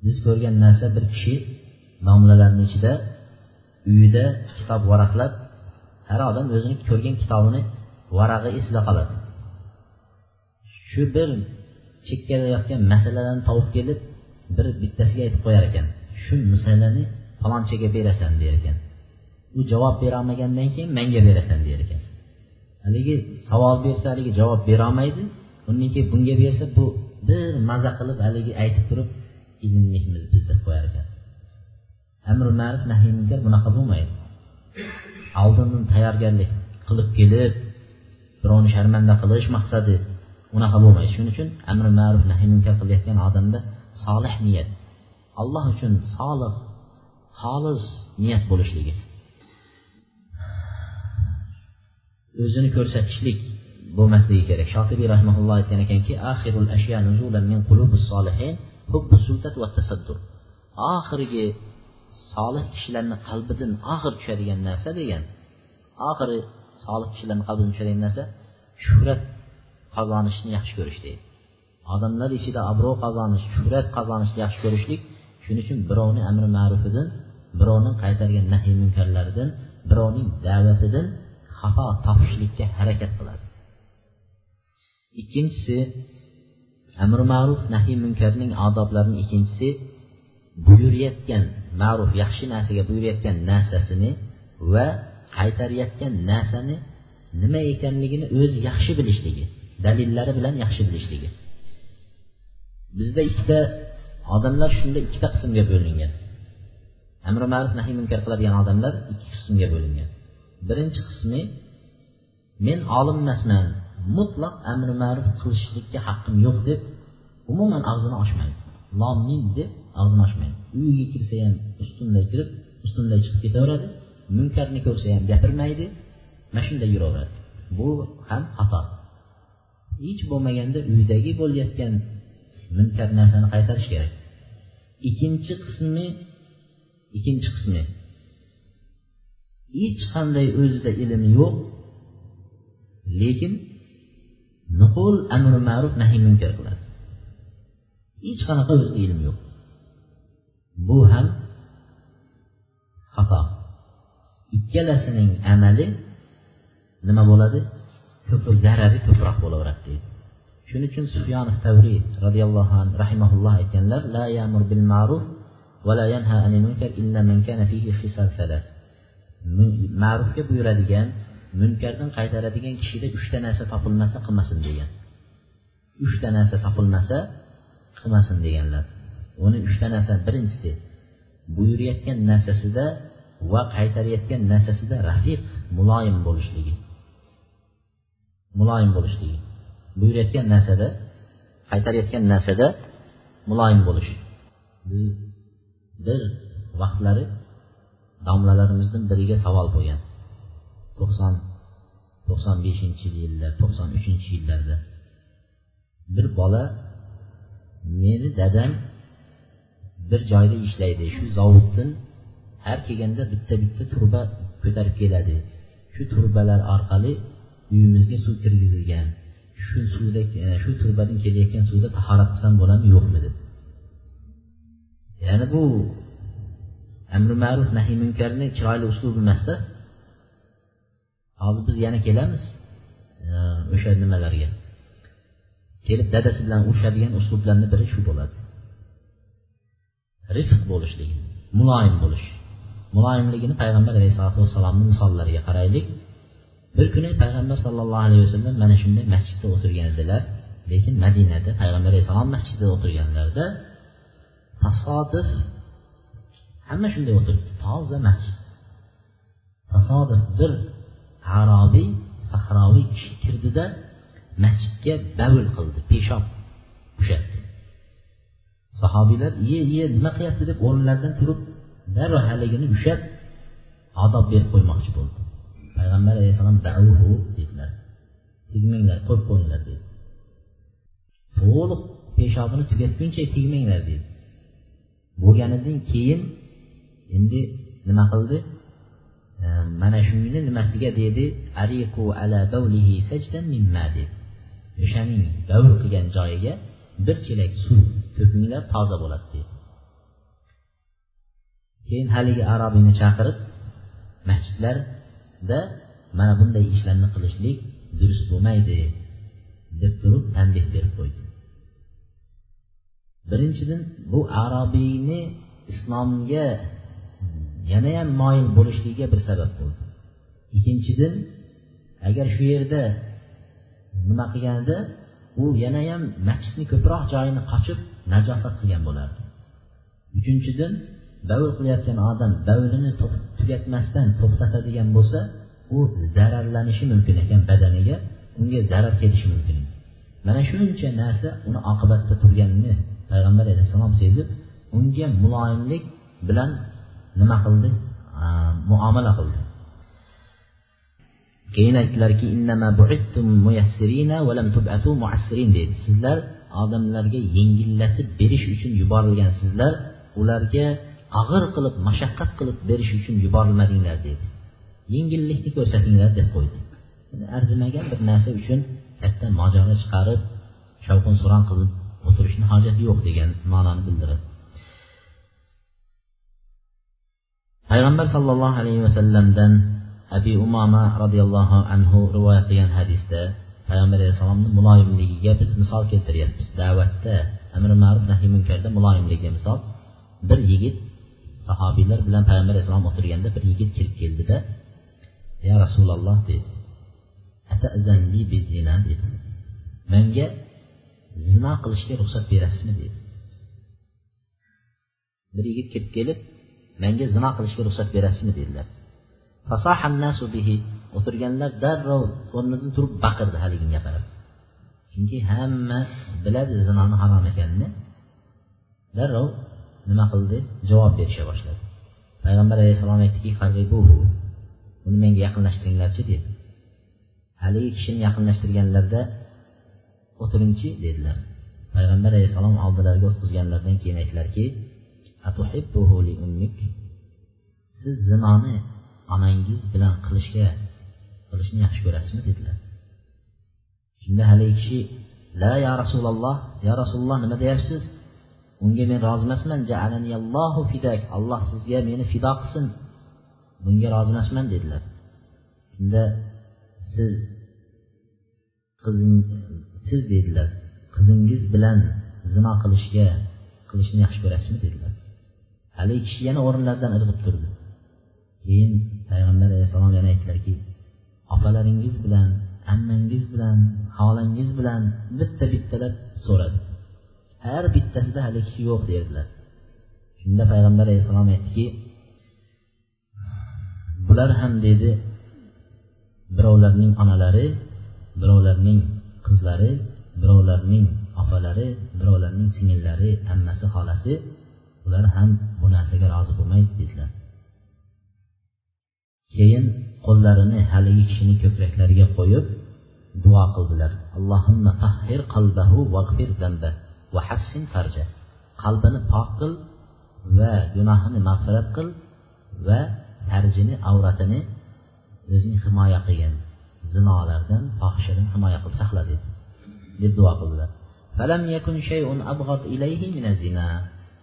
Biz ko'rgan narsa bir kishi domlalarni ichida uyida kitob varaqlab har odam o'zini ko'rgan kitobini varag'i esida qoladi. Shu bir chekkada yotgan masalalarni topib kelib bir bittasiga aytib qo'yar ekan shu masalani falonchaga berasan der ekan. U javob berolmagandan keyin menga berasan der ekan. Haligi savol bersa haligi javob berolmaydi. Undan keyin bunga bersa bu bir maza qilib haligi aytib turib ilmlikmiz biz deb qo'yar ekan. Amri ma'ruf nahiy munkar bunaqa bo'lmaydi. Oldindan tayyorgarlik qilib kelib birovni sharmanda qilish maqsadi unaqa bo'lmaydi. Shuning uchun amri ma'ruf nahiy munkar qilayotgan odamda solih niyat alloh uchun solih xolis niyat bo'lishligi o'zini ko'rsatishlik bo'lmasligi kerak. Shotibiy rahmaulloh aytgan ekanki axirul ashya nuzulan min qulubis solihin va tasaddur. Oxirgi solih kishilarni qalbidan oxir tushadigan narsa degan oxiri solih kishilarni qalbidan tushadigan narsa shuhrat qozonishni yaxshi ko'rish deydi. Odamlar ichida obro' qozonish shuhrat qozonishni yaxshi ko'rishlik shuning uchun birovni amri ma'rufidan birovni qaytargan nahiy munkarlaridan birovning da'vatidan xato topishlikka harakat qiladi. Ikkinchisi amri ma'ruf nahiy munkarning odoblarini ikkinchisi buyurayotgan ma'ruf yaxshi narsaga buyurayotgan narsasini va qaytarayotgan narsani nima ekanligini o'zi yaxshi bilishligi dalillari bilan yaxshi bilishligi. Bizda ikkita odamlar shunda ikkita qismga bo'lingan. Amri ma'ruf nahiy munkar qiladigan odamlar ikki qismga bo'lingan. Birinchi qismi men olim emasman mutlaq amri ma'ruf qilishlikka haqqim yo'q deb umuman og'zini ochmaydi lomin deb og'zini ochmaydi uyiga kirsa ham ustunday kirib ustunday chiqib ketaveradi. Munkarni ko'rsa ham gapirmaydi. Mana shunday yuraveradi. Bu ham xato. Hech bo'lmaganda uydagi bo'layotgan munkar narsani qaytarish kerak. Ikkinchi qismi ikkinchi qismi. Hech qanday o'zida ilmi yo'q. Lekin nuqul amri ma'ruf nahiy munkar qiladi. Hech qanaqa o'zida ilm yo'q. Bu ham xato. Ikkalasining amali nima bo'ladi? Ko'p zarari ko'proq bo'laveradi deydi. Shuning uchun sufyon tavriy roziyallohu anhu rahimaulloh aytganlar la yamur bil ma'ruf va la yanha anil munkar illa man kana fihi khisal salat. Ma'rufga buyuradigan munkardan qaytaradigan kishida uchta narsa topilmasa qilmasin degan. Uchta narsa topilmasa qilmasin deganlar. Uni uchta narsa birinchisi buyurayotgan narsasida va qaytarayotgan narsasida rafiq muloyim bo'lishligi. Muloyim bo'lishligi. Buyurayotgan narsada qaytarayotgan narsada muloyim bo'lish biz bir vaqtlari domlalarimizdan biriga savol bo'lgan. To'qson to'qson beshinchi yillar to'qson uchinchi yillarda bir bola meni dadam bir joyda ishlaydi. Shu zavoddan har kelganda bitta bitta turba ko'tarib keladi. Shu turbalar orqali uyimizga suv kirgizilgan. Shu suvda e, shu turbadan kelayotgan suvda tahorat qilsam bo'ladimi? Yo'qmi deb. Ya'ni bu amri ma'ruf nahiy munkarni chiroyli uslubi emasda. Hozir biz yana kelamiz e, o'sha nimalarga. Kelib dadasi bilan urushadigan uslublarni biri shu bo'ladi. Rifq bo'lishlik muloyim bo'lish. Muloyimligini payg'ambar alayhisalotu vassalomni misollariga qaraylik. Bir kuni payg'ambar sallallohu alayhi vasallam mana shunday masjidda o'tirgan edilar. Lekin madinada payg'ambar alayhissalom masjidida o'tirganlarida tasodif hamma shunday o'tiribdi. Toza masjid tasodif bir arobiy sahroviy kishi kirdida masjidga bavul qildi peshob ushatdi sahobiylar iye iye nima qilyapti? deb o'rnlaridan turib darrov haligini ushlab odob berib qo'ymoqchi bo'ldi. Payg'ambar alayhissalom davuhu dedilar. Tegmanglar qo'yib qo'yinglar dedi. To'liq peshobini tugatguncha tegmanglar dedi. Bo'lganidan keyin endi nima qildi? E, mana shuni nimasiga dedi? Ariqu ala bavlihi sajdan mimma dedi o'shaning bavl qilgan joyiga bir chelak suv to'kinglar toza bo'ladi dedi. Keyin haligi arobiyni chaqirib masjidlarda mana bunday ishlarni qilishlik durust bo'lmaydi deb turib tanbeh berib qo'ydi. Birinchidan bu arobiyni islomga yanayam moyil bo'lishligiga bir sabab bo'ldi. Ikkinchidan agar shu yerda nima qilganida u yanayam masjidni ko'proq joyini qochib najosat qilgan bo'lardi. Uchinchidan davr qilayotgan odam davrini tugatmasdan to'xtatadigan bo'lsa u zararlanishi mumkin ekan badaniga unga zarar kelishi mumkin. Mana shuncha narsa uni oqibatda turganini payg'ambar alayhissalom sezib unga muloyimlik bilan nima qildi? Muomala qildi. Keyin aytdilarki deydi sizlar odamlarga yengillatib berish uchun yuborilgansizlar ularga og'ir qilib mashaqqat qilib berish uchun yuborilmadinglar dedi. Yengillikni ko'rsatinglar deb qo'ydi. Arzimagan bir narsa uchun katta mojaro chiqarib shovqin suron qilib o'tirishni hojati yo'q degan ma'noni bildiradi. Payg'ambar sollallohu alayhi vasallamdan abi umama roziyallohu anhu rivoyat qilgan hadisda payg'ambar alayhissalomni muloyimligiga biz misol keltiryapmiz. Da'vatda amri ma'ruf nahiy munkarda muloyimligiga misol bir yigit sahobiylar bilan payg'ambar alayhissalom o'tirganda bir yigit kirib keldida ya rasululloh dedi. Dedi. Menga zino qilishga ruxsat berasizmi dedi. Bir yigit kirib kelib menga zino qilishga ruxsat berasizmi dedilar. O'tirganlar darrov o'rnidan turib baqirdi haliginga qarab. Chunki hamma biladi zinoni harom ekanini. Darrov nima qildi? Javob berisha boshladi. Payg'ambar alayhissalom aytdiki uni menga yaqinlashtiringlarchi dedi. Haligi kishini yaqinlashtirganlarida o'tiringchi dedilar. Payg'ambar alayhissalom oldilariga o'tqizganlaridan keyin aytdilarki siz zinoni onangiz bilan qilishga qilishni yaxshi ko'rasizmi dedilar. Shunda haligi kishi la ya rasululloh ya rasululloh nima deyapsiz? Unga men rozi emasman. Fidak. Alloh sizga meni fido qilsin. Bunga rozi emasman dedilar. Shunda siz qizing siz dedilar qizingiz bilan zino qilishga qilishni yaxshi ko'rasizmi? dedilar. Haligi kishi yana o'rinlaridan irg'ib turdi. Keyin payg'ambar alayhissalom yana aytdilarki opalaringiz bilan ammangiz bilan xolangiz bilan bitta bittalab so'radi. Har bittasida haligi kishi yo'q derdilar. Shunda payg'ambar alayhissalom aytdiki bular ham dedi birovlarning onalari birovlarning qizlari birovlarning opalari birovlarning singillari ammasi xolasi ular ham bu narsaga rozi bo'lmaydi dedilar. Keyin qo'llarini haligi kishini ko'kraklariga qo'yib duo qildilar. Allohimma tahhir qalbahu vag'fir zamba va hassin farja. Qalbini pok qil va gunohini mag'firat qil va farjini avratini o'zing himoya qilgin. Zinolardan fohishadan himoya qilib saqla dedi. Deb duo qildilar.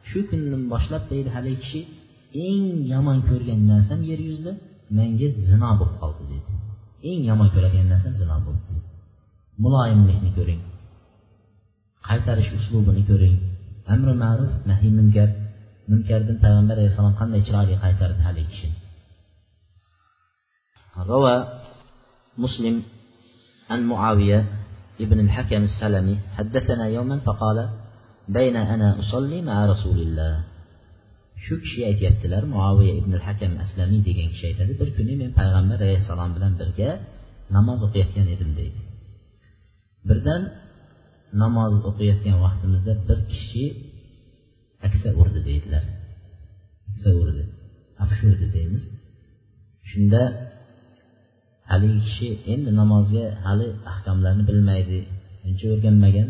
shu kundan boshlab deydi haligi kishi eng yomon ko'rgan narsam yer yuzida menga zino bo'lib qoldi deydi eng yomon ko'radigan narsam zino bo'ldi muloyimlikni ko'ring qaytarish uslubini ko'ring amri ma'ruf nahiy munkar munkardan payg'ambar alayhissalom qanday chiroyli qaytardi haligi kishini روى مسلم عن معاوية ابن الحكم السلمي حدثنا يوما فقال ma shu kishi aytyaptilar muaviya ibn hakam aslamiy degan kishi aytadi bir kuni men payg'ambar alayhissalom bilan birga namoz o'qiyotgan edim deydi. Birdan namoz o'qiyotgan vaqtimizda bir kishi aksa urdi deydilar. Aksa urdi. Afshurdi deymiz. Shunda haligi kishi endi namozga hali ahkomlarni bilmaydi uncha o'rganmagan.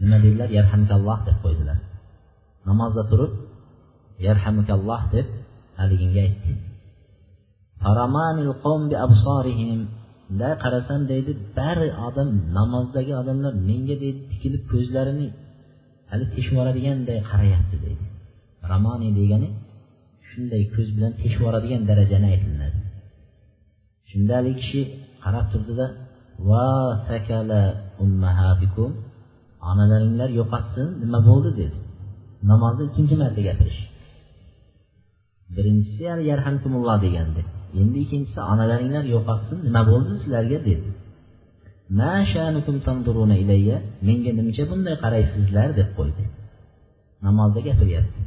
Nima dedilar? Yarhamkalloh deb qo'ydilar. Namozda turib yarhamukalloh deb haliginga aytdi. Qarasam deydi bari odam namozdagi odamlar menga deydi tikilib ko'zlarini hali teshib yuboradiganday qarayapti deydi. Ramoni degani shunday ko'z bilan teshib yuboradigan darajani aytilinadi shunda haligi kishi qarab turdida va sakala ummahatikum? Onalaringlar yo'qotsin nima bo'ldi dedi. Namozni ikkinchi marta gapirish. Birinchisi yarhamkumulloh degandi. Endi ikkinchisi onalaringlar yo'qotsin nima bo'ldi sizlarga dedi. Menga nimcha bunday qaraysizlar deb qo'ydi. Namozda gapiryapti.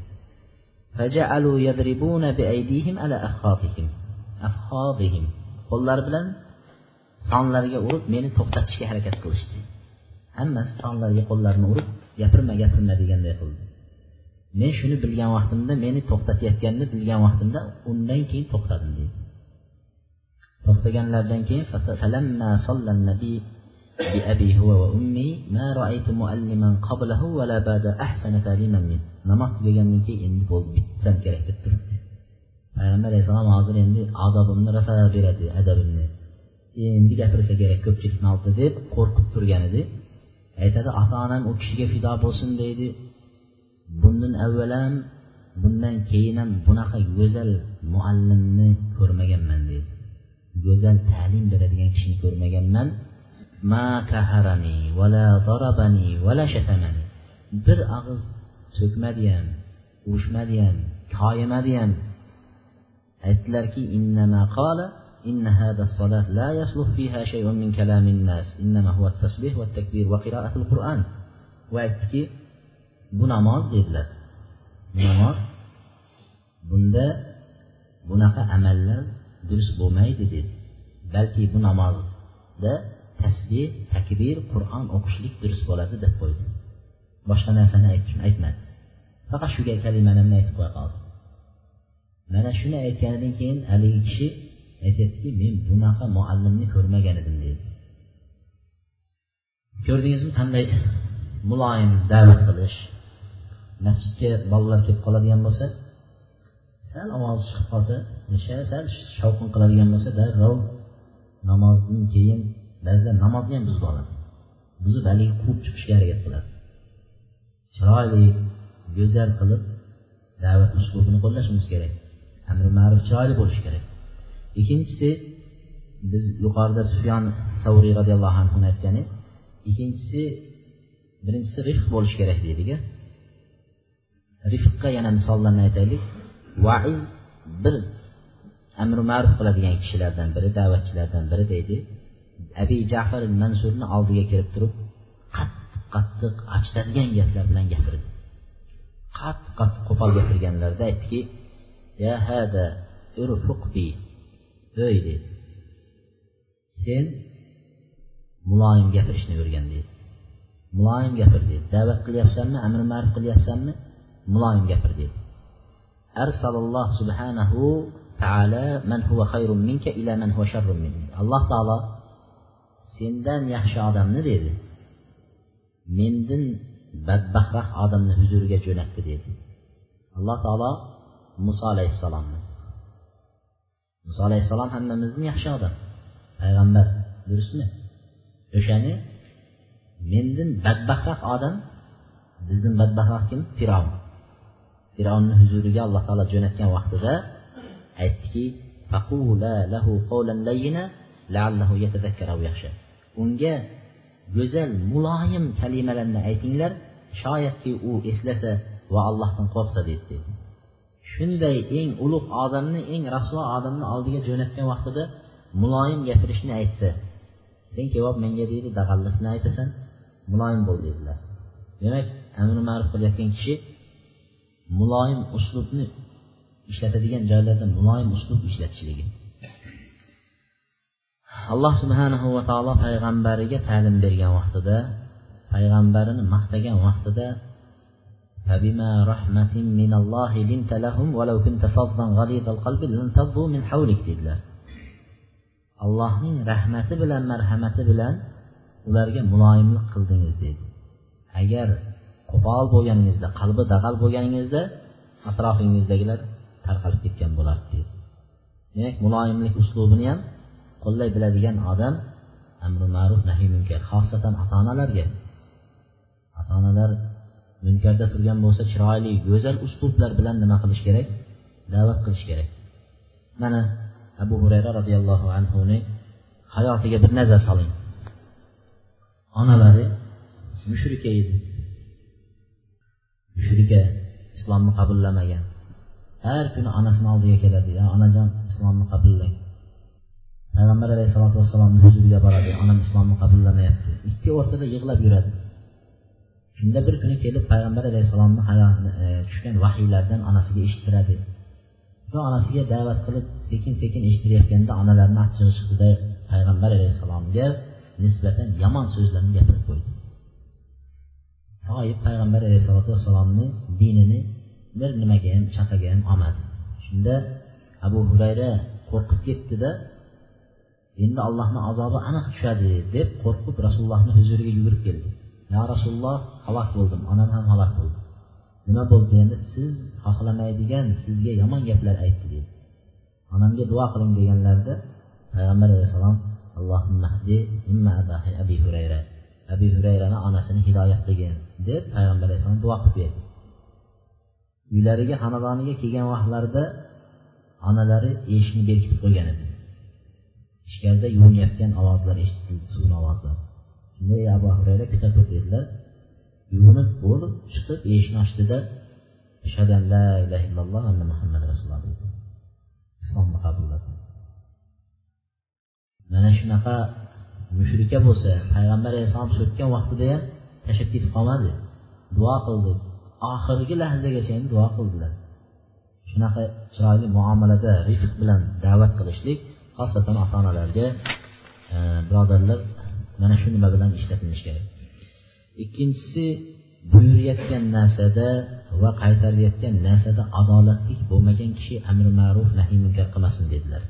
Qo'llari bilan sonlariga urib meni to'xtatishga harakat qilishdi. hammasi sonlariga qo'llarini urib gapirma gapirma deganday qildi men shuni bilgan vaqtimda meni to'xtatayotganini bilgan vaqtimda undan keyin to'xtadim deydi to'xtaganlaridan keyin بأبي هو وأمي ما رأيت معلما قبله ولا بعد أحسن تعليما منه namoz tugagandan keyin endi bo'ldi bittan kerak deb turibdi payg'ambar alayhissalom hozir endi odobimni rosa beradi adabimni endi gapirsa kerak ko'pchilikni oldida deb qo'rqib turgan edi Aytadi ota onam u kishiga fido bo'lsin deydi. Bundan avval ham bundan keyin ham bunaqa go'zal muallimni ko'rmaganman deydi. Go'zal ta'lim beradigan kishini ko'rmaganman. Ma kaharani vala zarabani vala shatamani. Bir og'iz so'kmadi ham urishmadi ham koyimadi ham aytdilarki إن هذا الصلاة لا يصلح فيها شيء من كلام الناس إنما هو التسبيح والتكبير وقراءة القرآن وaytdiki bu namoz dedilar bu namoz bunda bunaqa amallar durust bo'lmaydi dedi balki bu namozda tasbeh takbir qur'on o'qishlik durust bo'ladi deb qo'ydi boshqa narsani aytmadi faqat shu kalimani aytib qo'ya qoldi mana shuni aytganidan keyin haligi kishi aytyaptiki men bunaqa muallimni ko'rmagan edim deydi. Ko'rdingizmi qanday muloyim da'vat qilish masjidga bolalar kelib qoladigan bo'lsa sal ovozi chiqib qolsa sal shovqin qiladigan bo'lsa darrov namozdan keyin ba'zilar namozni ham buzib oladi. Buzib haligi quvib chiqishga harakat qiladi. Chiroyli go'zal qilib da'vat uslubini qo'llashimiz kerak. Amri ma'ruf chiroyli bo'lishi kerak. Ikkinchisi biz yuqorida sufyon savriy roziyallohu anhu aytgani ikkinchisi birinchisi rifq bo'lishi kerak deydik rifqqa yana misollarni aytaylik. Vaiz bir amri ma'ruf qiladigan kishilardan biri da'vatchilardan biri deydi. Abi jafar mansurni oldiga kirib turib qattiq qattiq achitadigan gaplar bilan gapirdi qattiq qattiq qo'pol gapirganlarida aytdiki ya hada urfuqbi ey deydi. Sen muloyim gapirishni o'rgan deydi. Muloyim gapir deydi. Da'vat qilyapsanmi amri ma'ruf qilyapsanmi? Muloyim gapir deydi. Arsalalloh subhanahu taala man huva xayrun minka ila man huva sharrun minka alloh taolo sendan yaxshi odamni dedi. Mendan badbaxtroq odamni huzuriga jo'natdi dedi. Alloh taolo muso alayhissalomni Musa aleyhissalam həmməmizin yaxşı adam. Peyğəmbər. Dürüstmü? Döşəni menden bədbəxtraq adam bizden bədbəxtraq kim? Firavun. Firavunun huzuruna Allah Taala jo'natgan vaqtida aytdiki: "Faqula lahu qawlan layyina la'allahu yatadhakkaru yaxshi." Unga go'zal muloyim kalimalarni aytinglar, shoyatki u eslasa va Allohdan qo'rqsa dedi. Shunday eng ulug' odamni eng rasvo odamni oldiga jo'natgan vaqtida muloyim gapirishni aytdi. Sen kelib menga deydi dag'allikni aytasan muloyim bo'l dedilar. Demak amri ma'ruf qilayotgan kishi muloyim uslubni ishlatadigan joylarda muloyim uslub ishlatishligi. Alloh subhanahu va taolo payg'ambariga ta'lim bergan vaqtida payg'ambarini maqtagan vaqtida فبما رحمة من الله لنت لهم ولو كنت فظا غليظ القلب لانفضوا من حولك dedilar allohning rahmati bilan marhamati bilan ularga muloyimlik qildingiz dedi agar qo'pol bo'lganingizda qalbi dag'al bo'lganingizda atrofingizdagilar tarqalib ketgan bo'lardi dedi demak muloyimlik uslubini ham qo'llay biladigan odam amri ma'ruf nahiy munkar xosatan ota onalarga ota onalar munkarda turgan bo'lsa chiroyli go'zal uslublar bilan nima qilish kerak? Da'vat qilish kerak. Mana abu hurayra roziyallohu anhuni hayotiga bir nazar soling. Onalari mushrika edi. Mushrika islomni qabullamagan. Har kuni onasini oldiga keladi ya onajon islomni qabullang payg'ambar alayhissalotu vassalomni huzuriga boradi onam islomni qabullamayapti ikki o'rtada yig'lab yuradi. Shunda bir kuni kelib payg'ambar alayhissalomni hayotini e, tushgan vahiylardan onasiga eshittiradi. Va onasiga da'vat qilib sekin sekin eshittirayotganda onalarini achchig'i chiqdida payg'ambar alayhissalomga nisbatan yomon so'zlarni gapirib qo'ydi. G'oyib payg'ambar alayhissalotu vassalomni dinini bir nimaga ham chaqaga ham olmadi. Shunda abu hurayra qo'rqib ketdida endi allohni azobi aniq tushadi deb qo'rqib rasulullohni huzuriga yugurib keldi. Yo rasululloh halok bo'ldim onam ham halok bo'ldi. Nima bo'ldi endi? Siz xohlamaydigan sizga yomon gaplar aytdi dedi. Onamga duo qiling deganlarida payg'ambar alayhissalom abi hurayra abi hurayrani onasini hidoyat qilgin deb payg'ambar alayhissalom duo qilib berdi. Uylariga xonadoniga kelgan vaqtlarida onalari eshikni berkitib qo'ygan edi. Ichkarida yuvinayotgan ovozlar eshitildi suvni ovozlari shunday abu hurayra keta tur dedilar yuvinib bo'lib chiqib eshikni ochdida ashhadu an la ilaha illalloh anna muhammad rasululloh dedi. Islomni qabulladi mana shunaqa mushrika bo'lsa payg'ambar alayhissalom so'kkan vaqtida ham tashlab ketib qolmadi. Duo qildi. Oxirgi lahzagacha ham duo qildilar. Shunaqa chiroyli muomalada rifq bilan da'vat qilishlik xosatan ota onalarga e, birodarlar mana shu nima bilan ishlatilishi kerak. Ikkinchisi buyurayotgan narsada va qaytarayotgan narsada adolatli bo'lmagan kishi amri ma'ruf nahiy munkar qilmasin dedilar.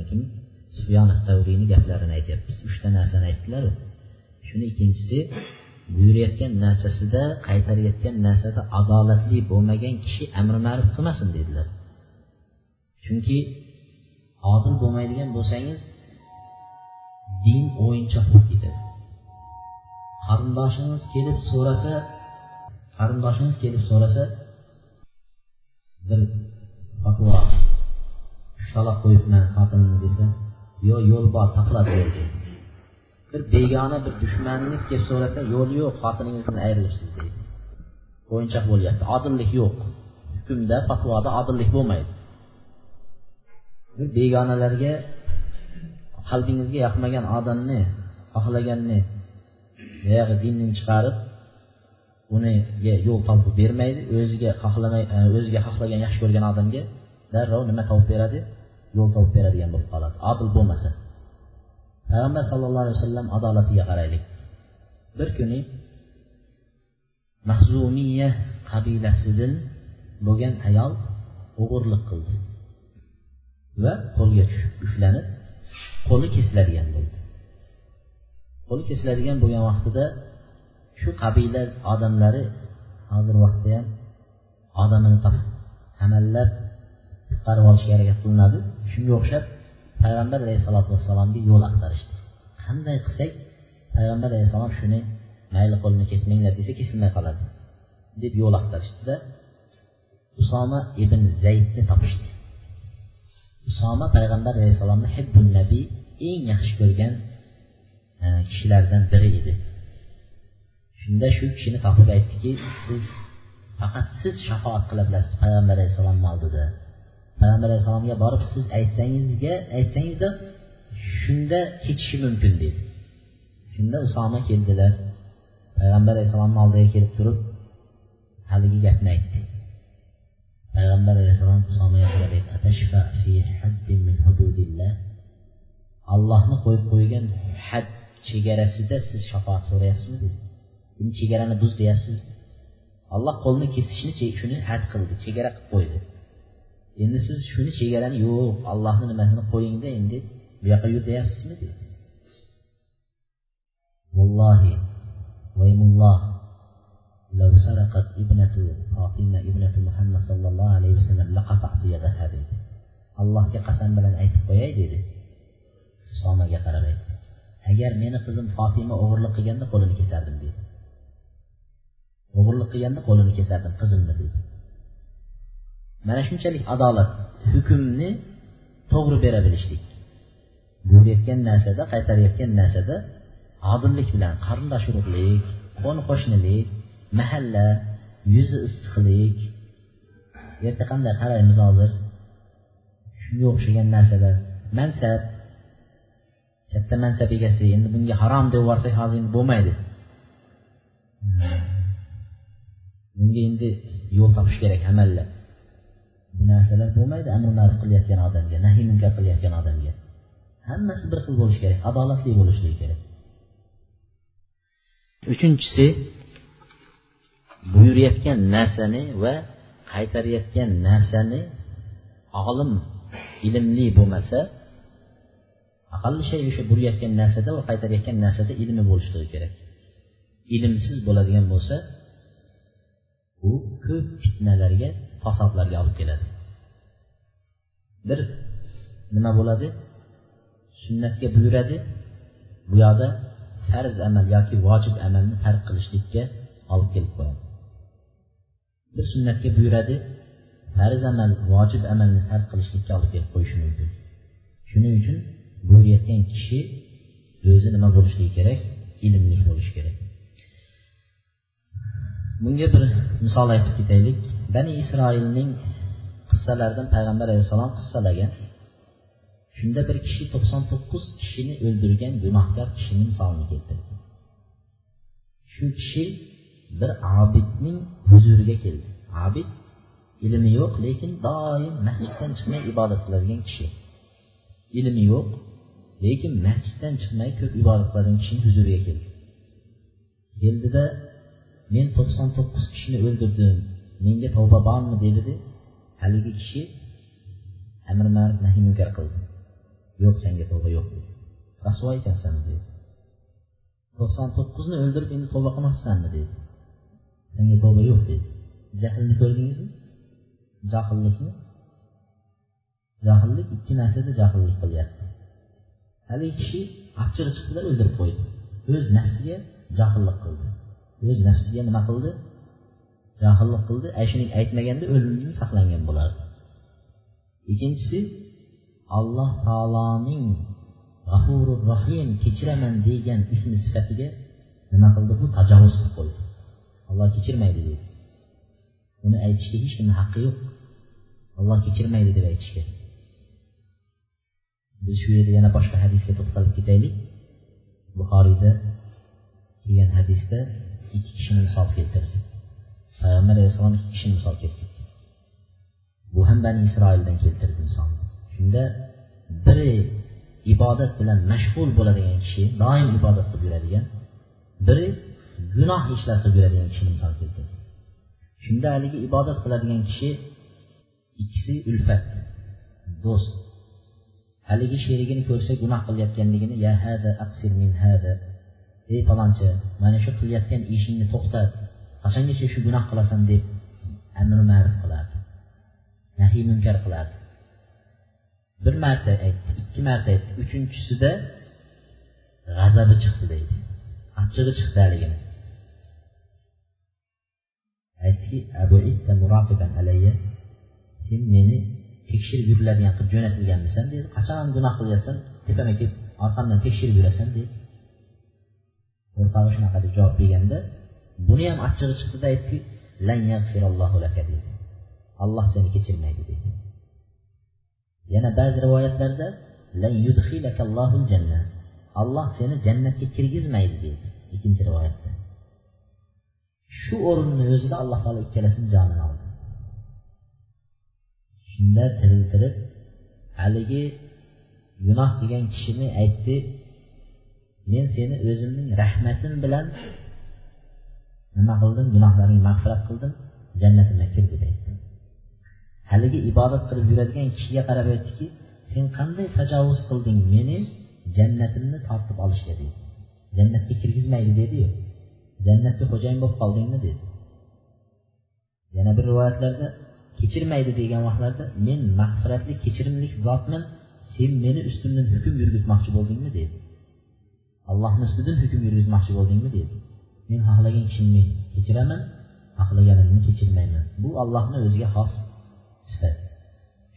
E, kim? Sufyon tavriyni gaplarini aytyapmiz. Uchta narsani aytdilaru. Shuni ikkinchisi buyurayotgan narsasida qaytarayotgan narsada adolatli bo'lmagan kishi amri ma'ruf qilmasin dedilar. Chunki odil bo'lmaydigan bo'lsangiz din o'yinchoq bo'lib ketadi qarindoshingiz kelib so'rasa qarindoshingiz kelib so'rasa bir fatvo ushalab qo'yibman xotinimni desa yo yo'l bor taqlab deydi bir begona bir dushmaningiz kelib so'rasa yo'l yo'q xotiningizdan ayrilibsiz deydi o'yinchoq bo'lyapti. Odillik yo'q. Hukmda fatvoda odillik bo'lmaydi. Begonalarga qalbingizga yoqmagan odamni xohlaganni boyagi dindan chiqarib uniga yo'l topib bermaydi o'ziga xohlamay e, o'ziga xohlagan yaxshi ko'rgan odamga darrov nima topib beradi? Yo'l topib beradigan bo'lib qoladi. Odil bo'lmasa. Payg'ambar sallallohu alayhi vasallam adolatiga qaraylik. Bir kuni mahzumiya qabilasidan bo'lgan ayol o'g'irlik qildi va qo'lga tushib ushlanib qo'li kesiladigan bo'ldi. Qo'li kesiladigan bo'lgan vaqtida shu qabila odamlari hozir vaqtda ham odamini amallab qutqarib olishga harakat qilinadi. Shunga o'xshab payg'ambar alayhissalotu vassalomga yo'l axtarishdi. Qanday qilsak payg'ambar alayhissalom shuni mayli qo'lini kesmanglar desa kesilmay qoladi deb yo'l axtarishdida usoma ibn zaydni topishdi. Usoma payg'ambar alayhissalomni hibbul nabiy eng yaxshi ko'rgan e, kishilardan biri edi. Shunda shu kishini topib aytdiki siz faqat siz shafoat qila bilasiz payg'ambar alayhissalomni oldida payg'ambar alayhissalomga borib siz aytsangizga aytsangizda shunda kechishi mumkin dedi. Shunda usoma keldilar. Payg'ambar alayhissalomni oldiga kelib turib haligi gapni aytdi. Payg'ambar alayhissalom usomaga qarab allohni qo'yib qo'ygan had chegarasida siz shafoat so'rayapsizmi dedi. Endi chegarani buz deyapsiz. Alloh qo'lni kesishni shuni had qildi chegara qilib qo'ydi. Endi siz shuni chegarani yo'q allohni nimasini qo'yingda endi bu yoqqa yur deyapsizmi dedi. Vallohi vaymulloh لو سرقت ابنة فاطمة ابنة محمد صلى الله عليه وسلم لقطعت يدها dedi allohga qasam bilan aytib qo'yay dedi usomaga qarab aytdi agar meni qizim fotima o'g'irlik qilganda qo'lini kesardim dedi o'g'irlik qilganda qo'lini kesardim qizimni dedi mana shunchalik adolat hukmni to'g'ri bera bilishlik bo'layotgan narsada qaytarayotgan narsada odillik bilan qarindosh urug'lik qo'ni qo'shnilik mahalla yuzi issiqlik. Erta qanday qaraymiz hozir shunga o'xshagan narsalar. Mansab. Katta mansab egasi endi bunga harom deb yuborsak hozir endi bo'lmaydi. Bunga endi yo'l topish kerak amallab bu narsalar bo'lmaydi amri ma'ruf qilayotgan odamga nahiy munkar qilayotgan odamga. Hammasi bir xil bo'lishi kerak adolatli bo'lishligi kerak. Uchinchisi buyurayotgan narsani va qaytarayotgan narsani olim ilmli bo'lmasa aqalli shay o'sha burayotgan narsada va qaytarayotgan narsada ilmi bo'lishligi kerak. Ilmsiz bo'ladigan bo'lsa u ko'p fitnalarga fasodlarga olib keladi. Bir nima bo'ladi? Sunnatga buyuradi. Bu yoqda farz amal yoki vojib amalni tark qilishlikka olib kelib qo'yadi. Bir sunnatga buyuradi farz amal vojib amalni tark qilishlikka olib kelib qo'yishi mumkin. Shuning uchun buyurayotgan kishi o'zi nima bo'lishligi kerak ilmli bo'lishi kerak. Bunga bir misol aytib ketaylik. Bani isroilning qissalaridan payg'ambar alayhissalom qissalagan. Shunda bir kishi to'qson to'qqiz kishini o'ldirgan gunohkor kishini misolini keltirdi. Shu kishi bir abidning huzuriga keldi. Abid ilmi yo'q lekin doim masjiddan chiqmay ibodat qiladigan kishi. Ilmi yo'q lekin masjiddan chiqmay ko'p ibodat qiladigan kishini huzuriga keldi. Keldida men to'qson to'qqiz kishini o'ldirdim menga tavba bormi? dedida haligi kishi amr ma'ruf nahiy munkar qildi. Yo'q senga tavba yo'q dedi. Rasvo ekansan dedi. To'qson to'qqizni o'ldirib endi tavba qilmoqchisanmi? dedi. Menga tavba yo'q deydi jahlni ko'rdingizmi? Johillikni jahillik ikki narsada jahillik qilyapti. Haligi kishi achchig'i chiqdilar o'ldirib qo'ydi. O'z nafsiga jahillik qildi. O'z nafsiga nima qildi? Jahillik qildi. Ana aytmaganda o'limdan saqlangan bo'lardi. Ikkinchisi alloh taoloning g'afurur rohim kechiraman degan ismi sifatiga nima qildi? Bu tajovuz qilib qo'ydi. Olloh kechirmaydi deydi uni aytishga hech kimni haqqi yo'q. Olloh kechirmaydi deb aytishga. Biz shu yerda yana boshqa hadisga to'xtalib ketaylik. Buxoriyda kelgan hadisda ikki kishini misol keltirdi. Payg'ambar alayhissalom ikki kishini misol keltirdi. Bu ham bani isroildan keltirdi misolni. Shunda biri ibodat bilan mashg'ul bo'ladigan kishi doim ibodat qilib yuradigan biri gunoh ishlar qilib yuradigan kishini misol keltirdi. Shunda haligi ibodat qiladigan kishi ikkisi ulfat do'st. Haligi sherigini ko'rsa gunoh qilayotganligini ya hada aqsir min hada ey palonchi mana shu qilayotgan ishingni to'xtat qachongacha shu gunoh qilasan deb amri ma'ruf qilardi nahiy munkar qilardi. Bir marta aytdi ikki marta aytdi uchinchisida g'azabi chiqdi deydi. Achchig'i chiqdi haligini aytdiki sen meni tekshirib yuriladigan qilib jo'natilganmisan dedi. Qachon gunoh qilyapsan? Tepama kelib orqamdan tekshirib yurasan? dedi. O'rtog'i shunaqa deb javob berganda buni ham achchig'i chiqdida aytdiki dedi. Alloh seni kechirmaydi dedi. Yana ba'zi rivoyatlarda alloh seni jannatga kirgizmaydi deydi ikkinchi rivoyat. Shu o'rinni o'zida alloh taolo ikkalasini jonini oldi. Shunda tiriltirib haligi gunoh qilgan kishini aytdi men seni o'zimning rahmatim bilan nima qildim? Gunohlaringni mag'firat qildim jannatimga kir deb aytdi haligi ibodat qilib yuradigan kishiga qarab aytdiki sen qanday tajovuz qilding meni jannatimni tortib olishga? dedi jannatga kirgizmaydi dediyu. Jannatga xo'jayin bo'lib qoldingmi dedi. Yana bir rivoyatlarda kechirmaydi degan vaqtlarda men mag'firatli kechirimli zotman sen meni ustimdan hukm yurgizmoqchi bo'ldingmi dedi. Allohni ustidan hukm yurgizmoqchi bo'ldingmi dedi. Men xohlagan kishimni kechiraman xohlaganimni kechirmayman. Bu allohni o'ziga xos sifat.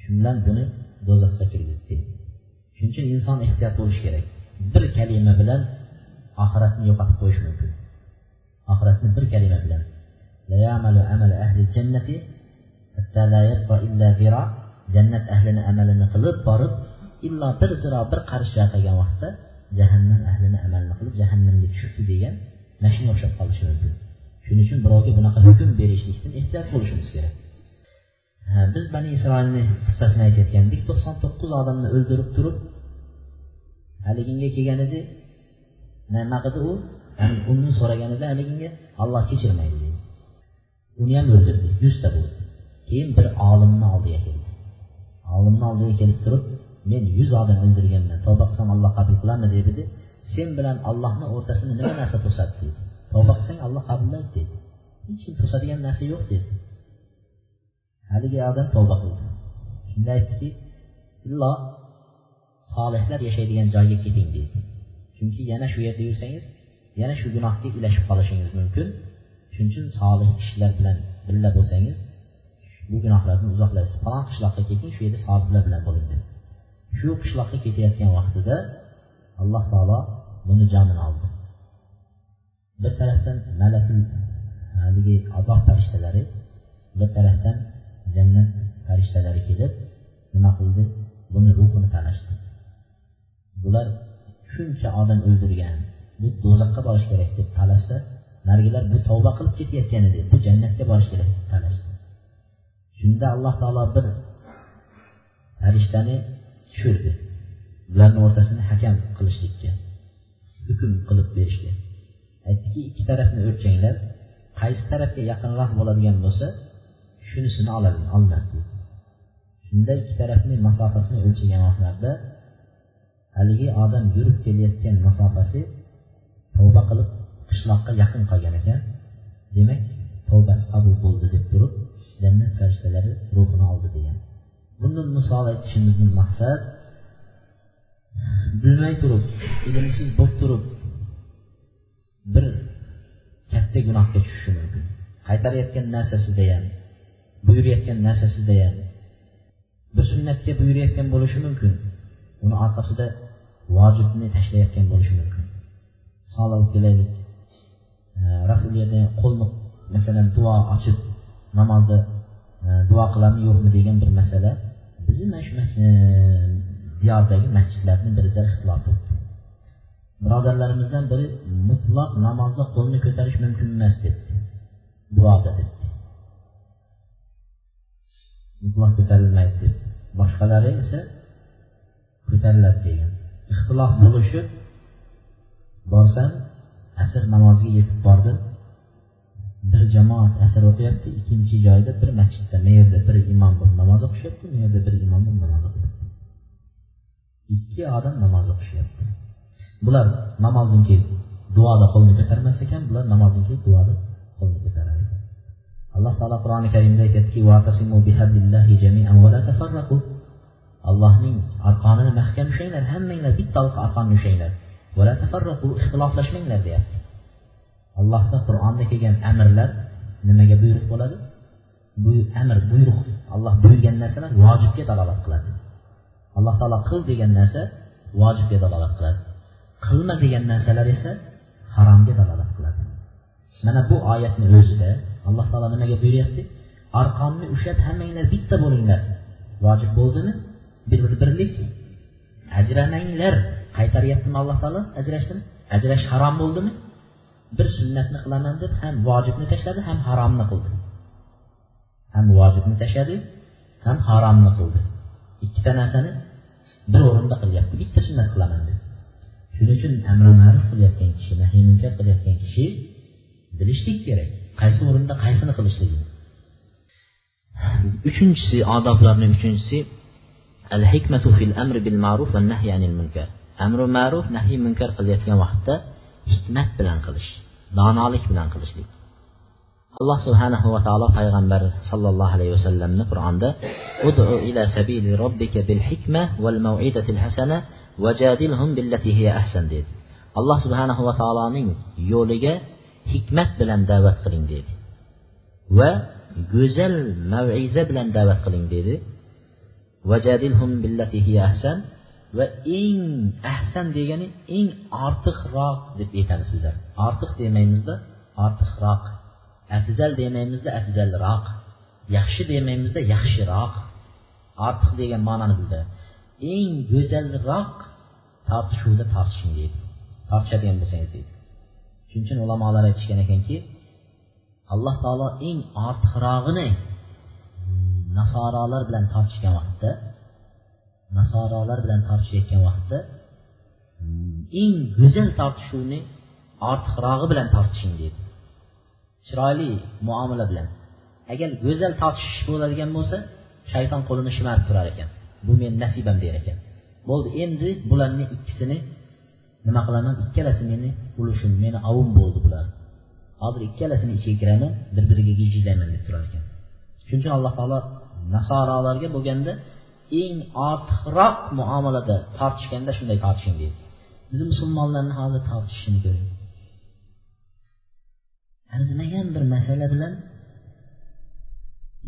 Shu bilan buni do'zaxga kirgizdi shuning uchun inson ehtiyot bo'lishi kerak. Bir kalima bilan oxiratni yo'qotib qo'yish mumkin. Oxiratni bir kalima bilan. Jannat ahlini amalini qilib borib illo bir ziro bir qarich qilgan vaqtda jahannam ahlini amalini qilib jahannamga tushibdi degan mana shunga o'xshab qolishi mumkin. Shuning uchun birovga bunaqa hukm berishlikdan ehtiyot bo'lishimiz kerak. Biz bani isroilni qissasini aytayotgandik to'qson to'qqiz odamni o'ldirib turib haliginga kelgan edi. Nima qildi u? Undan so'raganida haliginga olloh kechirmaydi dedi. Uni ham o'ldirdi. Yuzta bo'ldi. Keyin bir olimni oldiga keldi. Olimni oldiga kelib turib men yuz odam o'ldirganman tavba qilsam alloh qabul qiladimi? dedi. Sen bilan ollohni o'rtasini nima narsa to'sadi? dedi. Tavba qilsang alloh qabullaydi dedi. Hech kim to'sadigan narsa yo'q dedi. Haligi odam tavba qildi. Shunda aytdiki illo solihlar yashaydigan joyga keting dedi. Chunki yana shu yerda yursangiz yana shu gunohga ilashib qolishingiz mumkin. Shuning uchun solih kishilar bilan birga bo'lsangiz bu gunohlardan uzoqlashasiz falon qishloqqa keting shu yerda solihlar bilan bo'ling deb. Shu qishloqqa ketayotgan vaqtida alloh taolo buni jonini oldi. Bir tarafdan malakul haligi azob farishtalari bir tarafdan jannat farishtalari kelib nima qildi? Buni ruhini talashdi bular shuncha odam o'ldirgan bu do'zaxga borish kerak deb talashsa narigilar bu tavba qilib ketayotgan edi. Bu jannatga borish kerak deb talashdi. Shunda alloh taolo bir farishtani tushirdi. Ularni o'rtasini hakam qilishlikka hukm qilib berishga. Aytdiki ikki tarafni o'lchanglar qaysi tarafga yaqinroq bo'ladigan bo'lsa shunisini oladi olinadi shunda ikki tarafni masofasini o'lchagan vaqtlarida haligi odam yurib kelayotgan masofasi tavba qilib qishloqqa yaqin qolgan ekan. Demak tavbasi qabul bo'ldi deb turib jannat farishtalari ruhini oldi degan. Bundan misol aytishimizni maqsad bilmay turib ilmsiz bo'lib turib bir katta gunohga tushishi mumkin. Qaytarayotgan narsasida ham buyurayotgan narsasida ham bir sunnatga buyurayotgan bo'lishi mumkin. Uni orqasida vojibni tashlayotgan bo'lishi mumkin. Misol olib kelaylik qo'lni masalan duo ochib namozda e, duo qilamizmi yo'qmi degan bir masala bizni mana shu e, diyordagi masjidlarni birida ixtilof bo'ldi birodarlarimizdan biri mutloq namozda qo'lni ko'tarish mumkin emas debdi. Duoda debdi. Mutloq ko'tarilmaydi deb boshqalari esa ko'tariladi degan. Ixtilof bo'lishib borsam asr namoziga yetib bordim. Bir jamoat asr o'qiyapti ikkinchi joyda bir masjidda bu yerda bir imom bo'lib namoz o'qishyapti bu yerda bir imom bo'lib namoz o'qiyapti. Ikki odam namoz o'qishyapti bular namozdan keyin duoda qo'lni ko'tarmas ekan bular namozdan keyin duoda qo'lni ko'taradi alloh taolo qur'oni karimda aytyaptiki allohning arqonini mahkam ushlanglar hammanglar bitta orqonni ushlanglar ixtiloflashmanglar deyapti. Allohda qur'onda kelgan amrlar nimaga buyruq bo'ladi? Bu amr buyruq alloh buyurgan narsalar vojibga dalolat qiladi. Alloh taolo qil degan narsa vojibga dalolat qiladi. Qilma degan narsalar esa haromga dalolat qiladi. Mana bu oyatni o'zida alloh taolo nimaga buyuryapti? Arqonni ushlab hammanglar bitta bo'linglar. Vojib bo'ldimi? Bir birlik ajramanglar. Qaytaryaptimi alloh taolo? Ajrashdimi ajrash harom bo'ldimi? Bir sunnatni qilaman deb ham vojibni tashladi ham haromni qildi. Ham vojibni tashladi ham haromni qildi. Ikkita narsani bir o'rinda qilyapti. Bitta sunnat qilaman deb. Shuning uchun amri ma'ruf qilayotgan kishi nahiy munkar qilayotgan kishi bilishlik kerak. Qaysi o'rinda qaysini qilishligini. Uchinchisi odoblarning uchinchisi al hikmatu fil amri bil ma'ruf va nahy anil munkar. Amri ma'ruf nahiy munkar qilayotgan vaqtda hikmat bilan qilish donolik bilan qilishlik. Alloh subhanahu va taolo payg'ambar sollallohu alayhi vasallamni qur'onda udu ila sabili robbika bil hikma val mau'idatil hasana vajadilhum billati hiya ahsan dedi. Alloh subhanahu va taoloning yo'liga hikmat bilan da'vat qiling dedi. Va go'zal maviza bilan da'vat qiling dedi. Vajadilhum billati hiya ahsan va eng ahsan degani eng ortiqroq deb aytamiz sizlar. Ortiq demaymizda ortiqroq. Afzal demaymizda afzalroq. Yaxshi demaymizda yaxshiroq. Ortiq degan ma'noni bildiradi eng go'zalroq tortishuvni tortishing deydi. Tortishadigan bo'lsangiz deydi. Shuning uchun ulamolar aytishgan ekanki alloh taolo eng ortiqrog'ini nasorolar bilan tortishgan vaqtda nasorolar bilan tortishayotgan vaqtda eng go'zal tortishuvni ortiqrog'i bilan tortishing deydi chiroyli muomala bilan. Agar go'zal tortishish bo'ladigan bo'lsa shayton qo'lini shimarib turar ekan. Bu meni nasibam der ekan. Bo'ldi endi bularni ikkisini nima qilaman? Ikkalasi meni ulushim meni ovim bo'ldi bular. Hozir ikkalasini ichiga kiraman bir biriga gijiylayman deb turar ekan. Shuning uchun alloh taolo nasorolarga bo'lganda eng ortiqroq muomalada tortishganda shunday tortishing deydi. Biz musulmonlarni hozir tortishishini ko'ring. Arzimagan bir masala bilan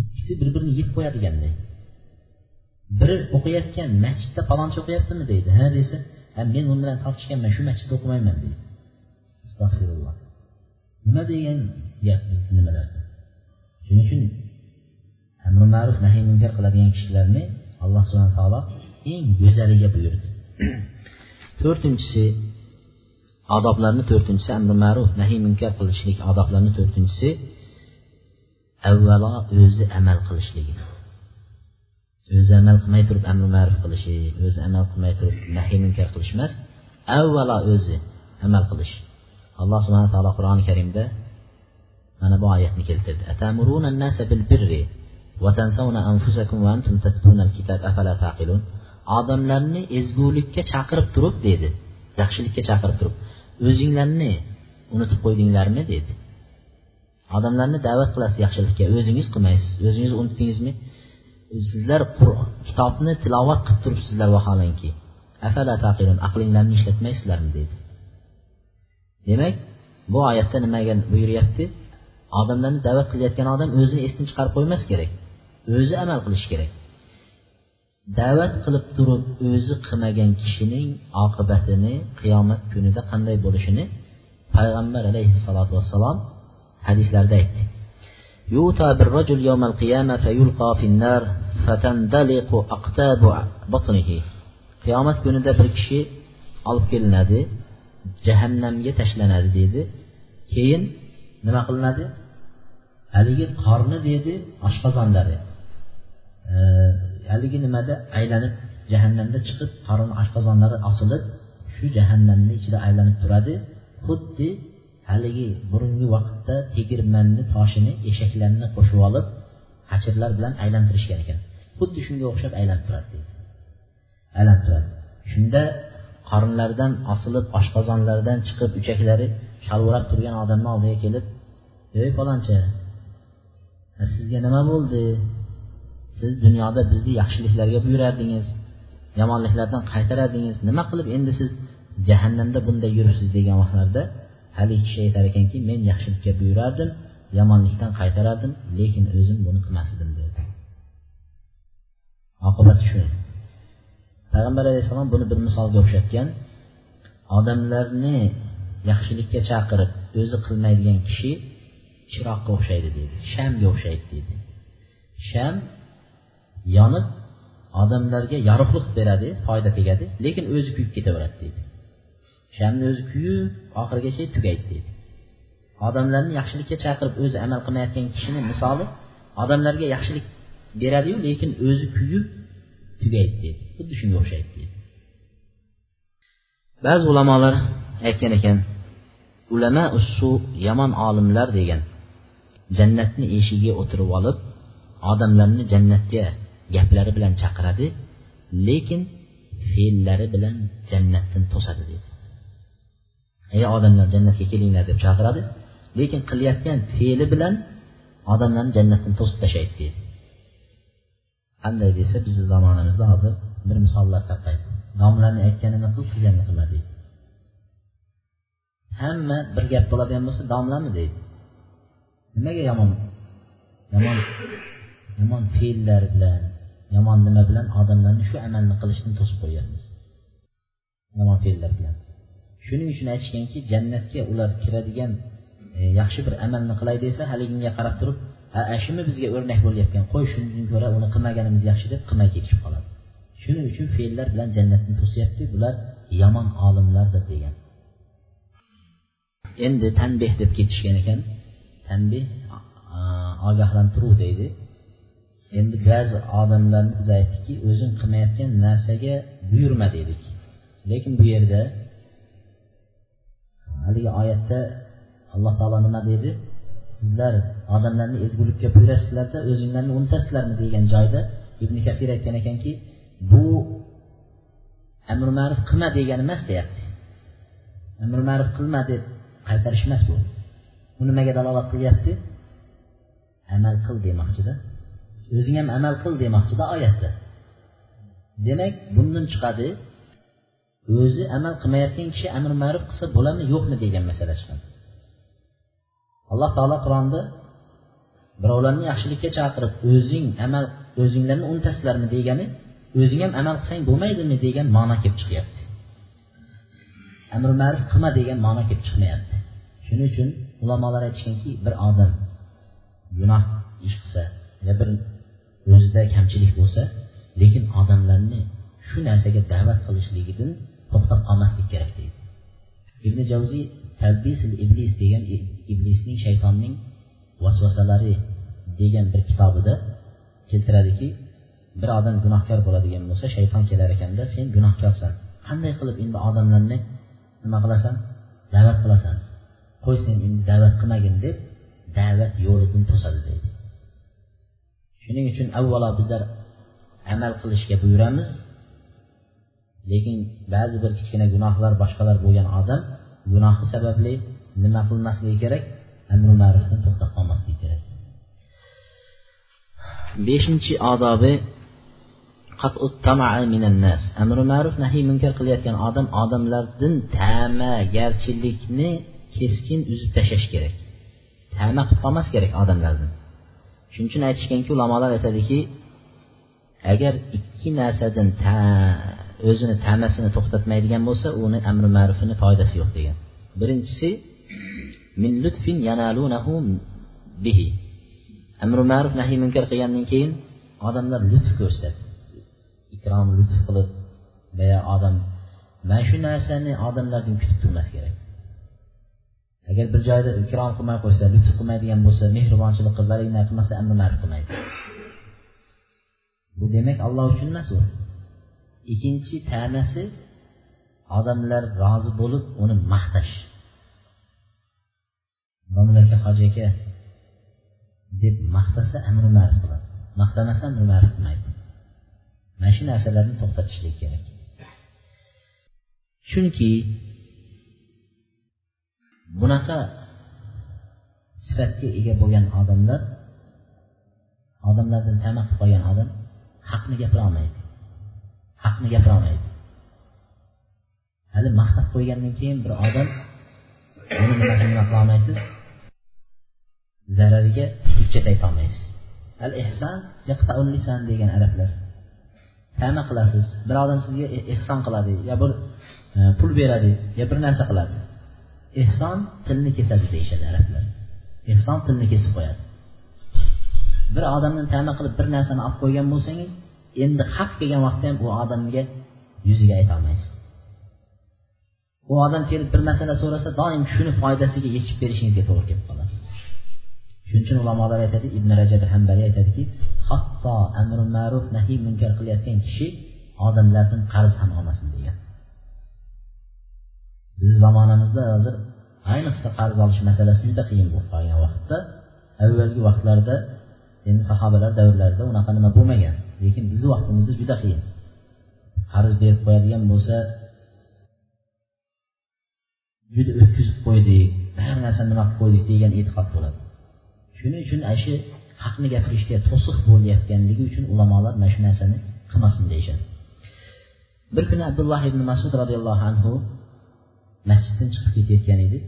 ikkisi bir birini yeb qo'yadiganday. Biri o'qiyotgan masjidda palonchi o'qiyaptimi deydi. Ha desa ha men u bilan tortishganman shu masjidda o'qimayman deydi. Astag'firulloh. Nima degan gap nimalar shuning uchun amri ma'ruf nahiy munkar qiladigan kishilarni alloh subhana taolo eng go'zaliga buyurdi. [clears throat] To'rtinchisi odoblarni to'rtinchisi amri ma'ruf nahiy munkar qilishlik odoblarni to'rtinchisi avvalo o'zi amal qilishligi o'zi amal qilmay turib amri ma'ruf qilishi o'zi amal qilmay turib nahiy munkar qilish emas avvalo o'zi amal qilish. Alloh subhana taolo qur'oni karimda mana bu oyatni keltirdi odamlarni ezgulikka chaqirib turib dedi. Yaxshilikka chaqirib turib. O'zinglarni unutib qo'ydinglarmi dedi. Odamlarni da'vat qilasiz yaxshilikka. O'zingiz qilmaysiz. O'zingiz unutdingizmi? Sizlar kitobni tilovat qilib turibsizlar vaholanki. Taqilun aqlinglarni ishlatmaysizlarmi dedi. Demak bu oyatda nimaga buyuryapti? Odamlarni da'vat qilayotgan odam o'zini esdan chiqarib qo'ymas kerak. o'zi amal qilishi kerak da'vat qilib turib o'zi qilmagan kishining oqibatini qiyomat kunida qanday bo'lishini payg'ambar alayhissalotu vassalom hadislarda aytdi يؤتى بالرجل يوم القيامة فيلقى في النار فتندلق أقتاب بطنه qiyomat kunida bir kishi olib kelinadi jahannamga tashlanadi deydi keyin nima qilinadi haligi qorni deydi oshqozonlari haligi nimada? Aylanib jahannamda chiqib qorin oshqozonlari osilib shu jahannamni ichida aylanib turadi. Xuddi haligi burungi vaqtda tegirmanni toshini eshaklarni qo'shib olib hachirlar bilan aylantirishgan ekan. Xuddi shunga o'xshab aylanib turadi deydi. Aylanib turadi. Shunda qorinlaridan osilib oshqozonlaridan chiqib uchaklari shalvirab turgan odamni oldiga kelib ey falonchi sizga nima bo'ldi? Siz dunyoda bizni yaxshiliklarga buyurardingiz yomonliklardan qaytaradingiz. Nima qilib endi siz jahannamda bunday yuribsiz degan vaqtlarda haligi kishi aytar ekanki men yaxshilikka buyurardim yomonlikdan qaytarardim lekin o'zim buni qilmas edim dedi. Oqibati shu. Payg'ambar alayhissalom buni bir misolga o'xshatgan. Odamlarni yaxshilikka chaqirib o'zi qilmaydigan kishi chiroqqa o'xshaydi deydi shamga o'xshaydi deydi sham yonib odamlarga yorug'lik beradi foyda tegadi lekin o'zi kuyib ketaveradi deydi. Shamni o'zi kuyib oxirigacha tugaydi deydi. Odamlarni yaxshilikka chaqirib o'zi amal qilmayotgan kishini misoli odamlarga yaxshilik beradiyu lekin o'zi kuyib tugaydi deydi. Xuddi shunga o'xshaydi deydi. Ba'zi ulamolar aytgan ekan ulama ussu yomon olimlar degan jannatni eshigiga o'tirib olib odamlarni jannatga gaplari bilan chaqiradi lekin fe'llari bilan jannatdan to'sadi deydi ey odamlar jannatga kelinglar deb chaqiradi lekin qilayotgan fe'li bilan odamlarni jannatdan to'sib tashlaydi deydi qanday desa bizni zamonamizda hozir bir misollar tarqaydi. Domlaning aytganini qil qilganini qilma deydi. Hamma bir gap bo'ladigan bo'lsa domlami deydi. Nimaga yomon yomon yomon fe'llar bilan yomon nima bilan odamlarni shu amalni qilishdan to'sib qo'yyapmiz yomon fe'llar bilan. Shuning uchun aytishganki jannatga ular kiradigan e, yaxshi bir amalni qilay desa haliginga qarab turib shumi bizga o'rnak bo'layotgan qo'y shundan ko'ra uni qilmaganimiz yaxshi deb qilmay ketishib qoladi. Shuning uchun fe'llar bilan jannatni to'syapti bular yomon olimlardir degan. Endi tanbeh deb ketishgan ekan. Tanbeh ogohlantiruv deydi endi ba'zi odamlarni biz aytdikki o'zing qilmayotgan narsaga buyurma dedik. Lekin bu yerda haligi oyatda alloh taolo nima dedi? Sizlar odamlarni ezgulikka buyurasizlarda o'zinglarni unutasizlarmi degan joyda ibn kasir aytgan ekanki bu amri ma'ruf qilma degani emas deyapti. Amri ma'ruf qilma deb qaytarish emas bu. Bu nimaga dalolat qilyapti? Amal qil demoqchida. O'zing ham amal qil demoqchida oyatda. Demak bundan chiqadi o'zi amal qilmayotgan kishi amr ma'ruf qilsa bo'ladimi yo'qmi degan masala chiqadi. Alloh taolo qur'onda birovlarni yaxshilikka chaqirib o'zing amal o'zinglarni unutasizlarmi degani o'zing ham amal qilsang bo'lmaydimi degan ma'no kelib chiqyapti. Amr ma'ruf qilma degan ma'no kelib chiqmayapti. Shuning uchun ulamolar aytishganki bir odam gunoh ish qilsa yo bir o'zida kamchilik bo'lsa lekin odamlarni shu narsaga da'vat qilishligidan to'xtab qolmaslik kerak deydi. Ibn javziy talbisil iblis degan iblisning shaytonning vasvasalari degan bir kitobida keltiradiki bir odam gunohkor bo'ladigan bo'lsa shayton kelar ekanda sen gunohkorsan. Qanday qilib endi odamlarni nima qilasan? Da'vat qilasan. Qo'y sen endi da'vat qilmagin deb da'vat yo'lidan to'sadi deydi. Shuning uchun avvalo bizlar amal qilishga buyuramiz. Lekin ba'zi bir kichkina gunohlar boshqalar bo'lgan odam gunohi sababli nima qilmasligi kerak amri ma'rufdan to'xtab qolmasligi kerak. Beshinchi odobi amri ma'ruf nahiy munkar qilayotgan odam odamlardan ta'magarchilikni keskin uzib tashlash kerak. Ta'ma qilib qolmas kerak odamlardan. Shuning uchun aytishganki ulamolar aytadiki agar ikki narsadan o'zini ta'masini to'xtatmaydigan bo'lsa uni amri ma'rufini foydasi yo'q degan. Birinchisi min lutfin yanalunahu bihi. Amri ma'ruf nahiy munkar qilgandan keyin odamlar lutf ko'rsatadi ikrom lutf qilib boya odam mana shu narsani odamlardan kutib turmas kerak. Agar bir joyda ikrom qilmay qo'ysa lutf qilmaydigan bo'lsa mehribonchilik qilib valina qilmasa amri ma'ruf qilmaydi. Bu demak alloh uchun emas u. Ikkinchi ta'nasi odamlar rozi bo'lib uni maqtash. Domla aka hoji aka deb maqtasa amri ma'ruf qiladi. Maqtamasa amri ma'ruf qilmaydi. Mana shu narsalarni to'xtatishlik kerak. Chunki bunaqa sifatga ega bo'lgan odamlar odamlardan tama qilib qolgan odam haqni gapira olmaydi. Haqni gapirolmaydi hali maqtab qo'ygandan keyin bir odam buni nimasini nima qilolmaysiz zarariga hujjat aytolmaysiz al ehson lisan degan arablar. Ta'ma qilasiz bir odam sizga ehson qiladi yo bir e, pul beradi yo bir narsa qiladi. Ehson tilni kesadi deyishadi arablar. Ehson tilni kesib qo'yadi. Bir odamni tana qilib bir narsani olib qo'ygan bo'lsangiz endi haq kelgan vaqtda ham u odamga yuziga aytolmaysiz u odam kelib bir masala so'rasa doim shuni foydasiga yechib berishingizga to'g'ri kelib qoladi. Shuning uchun ulamolar aytadi ibn rajab hambali aytadiki hatto amri ma'ruf nahiy munkar qilayotgan kishi odamlardan qarz ham olmasin degan. Bizni zamonamizda hozir ayniqsa qarz olish masalasi juda qiyin bo'lib qolgan vaqtda. Avvalgi vaqtlarda endi sahobalar davrlarida unaqa nima bo'lmagan. Lekin bizni vaqtimizda juda qiyin. Qarz berib qo'yadigan bo'lsa juda o'tkazib qo'ydik har narsani nima qilib qo'ydik degan e'tiqod bo'ladi. Shuning uchun ana shu haqni gapirishga to'siq bo'layotganligi uchun ulamolar mana shu narsani qilmasin deyishadi. Bir kuni abdulloh ibn masud roziyallohu anhu masjiddan chiqib ketayotgan edi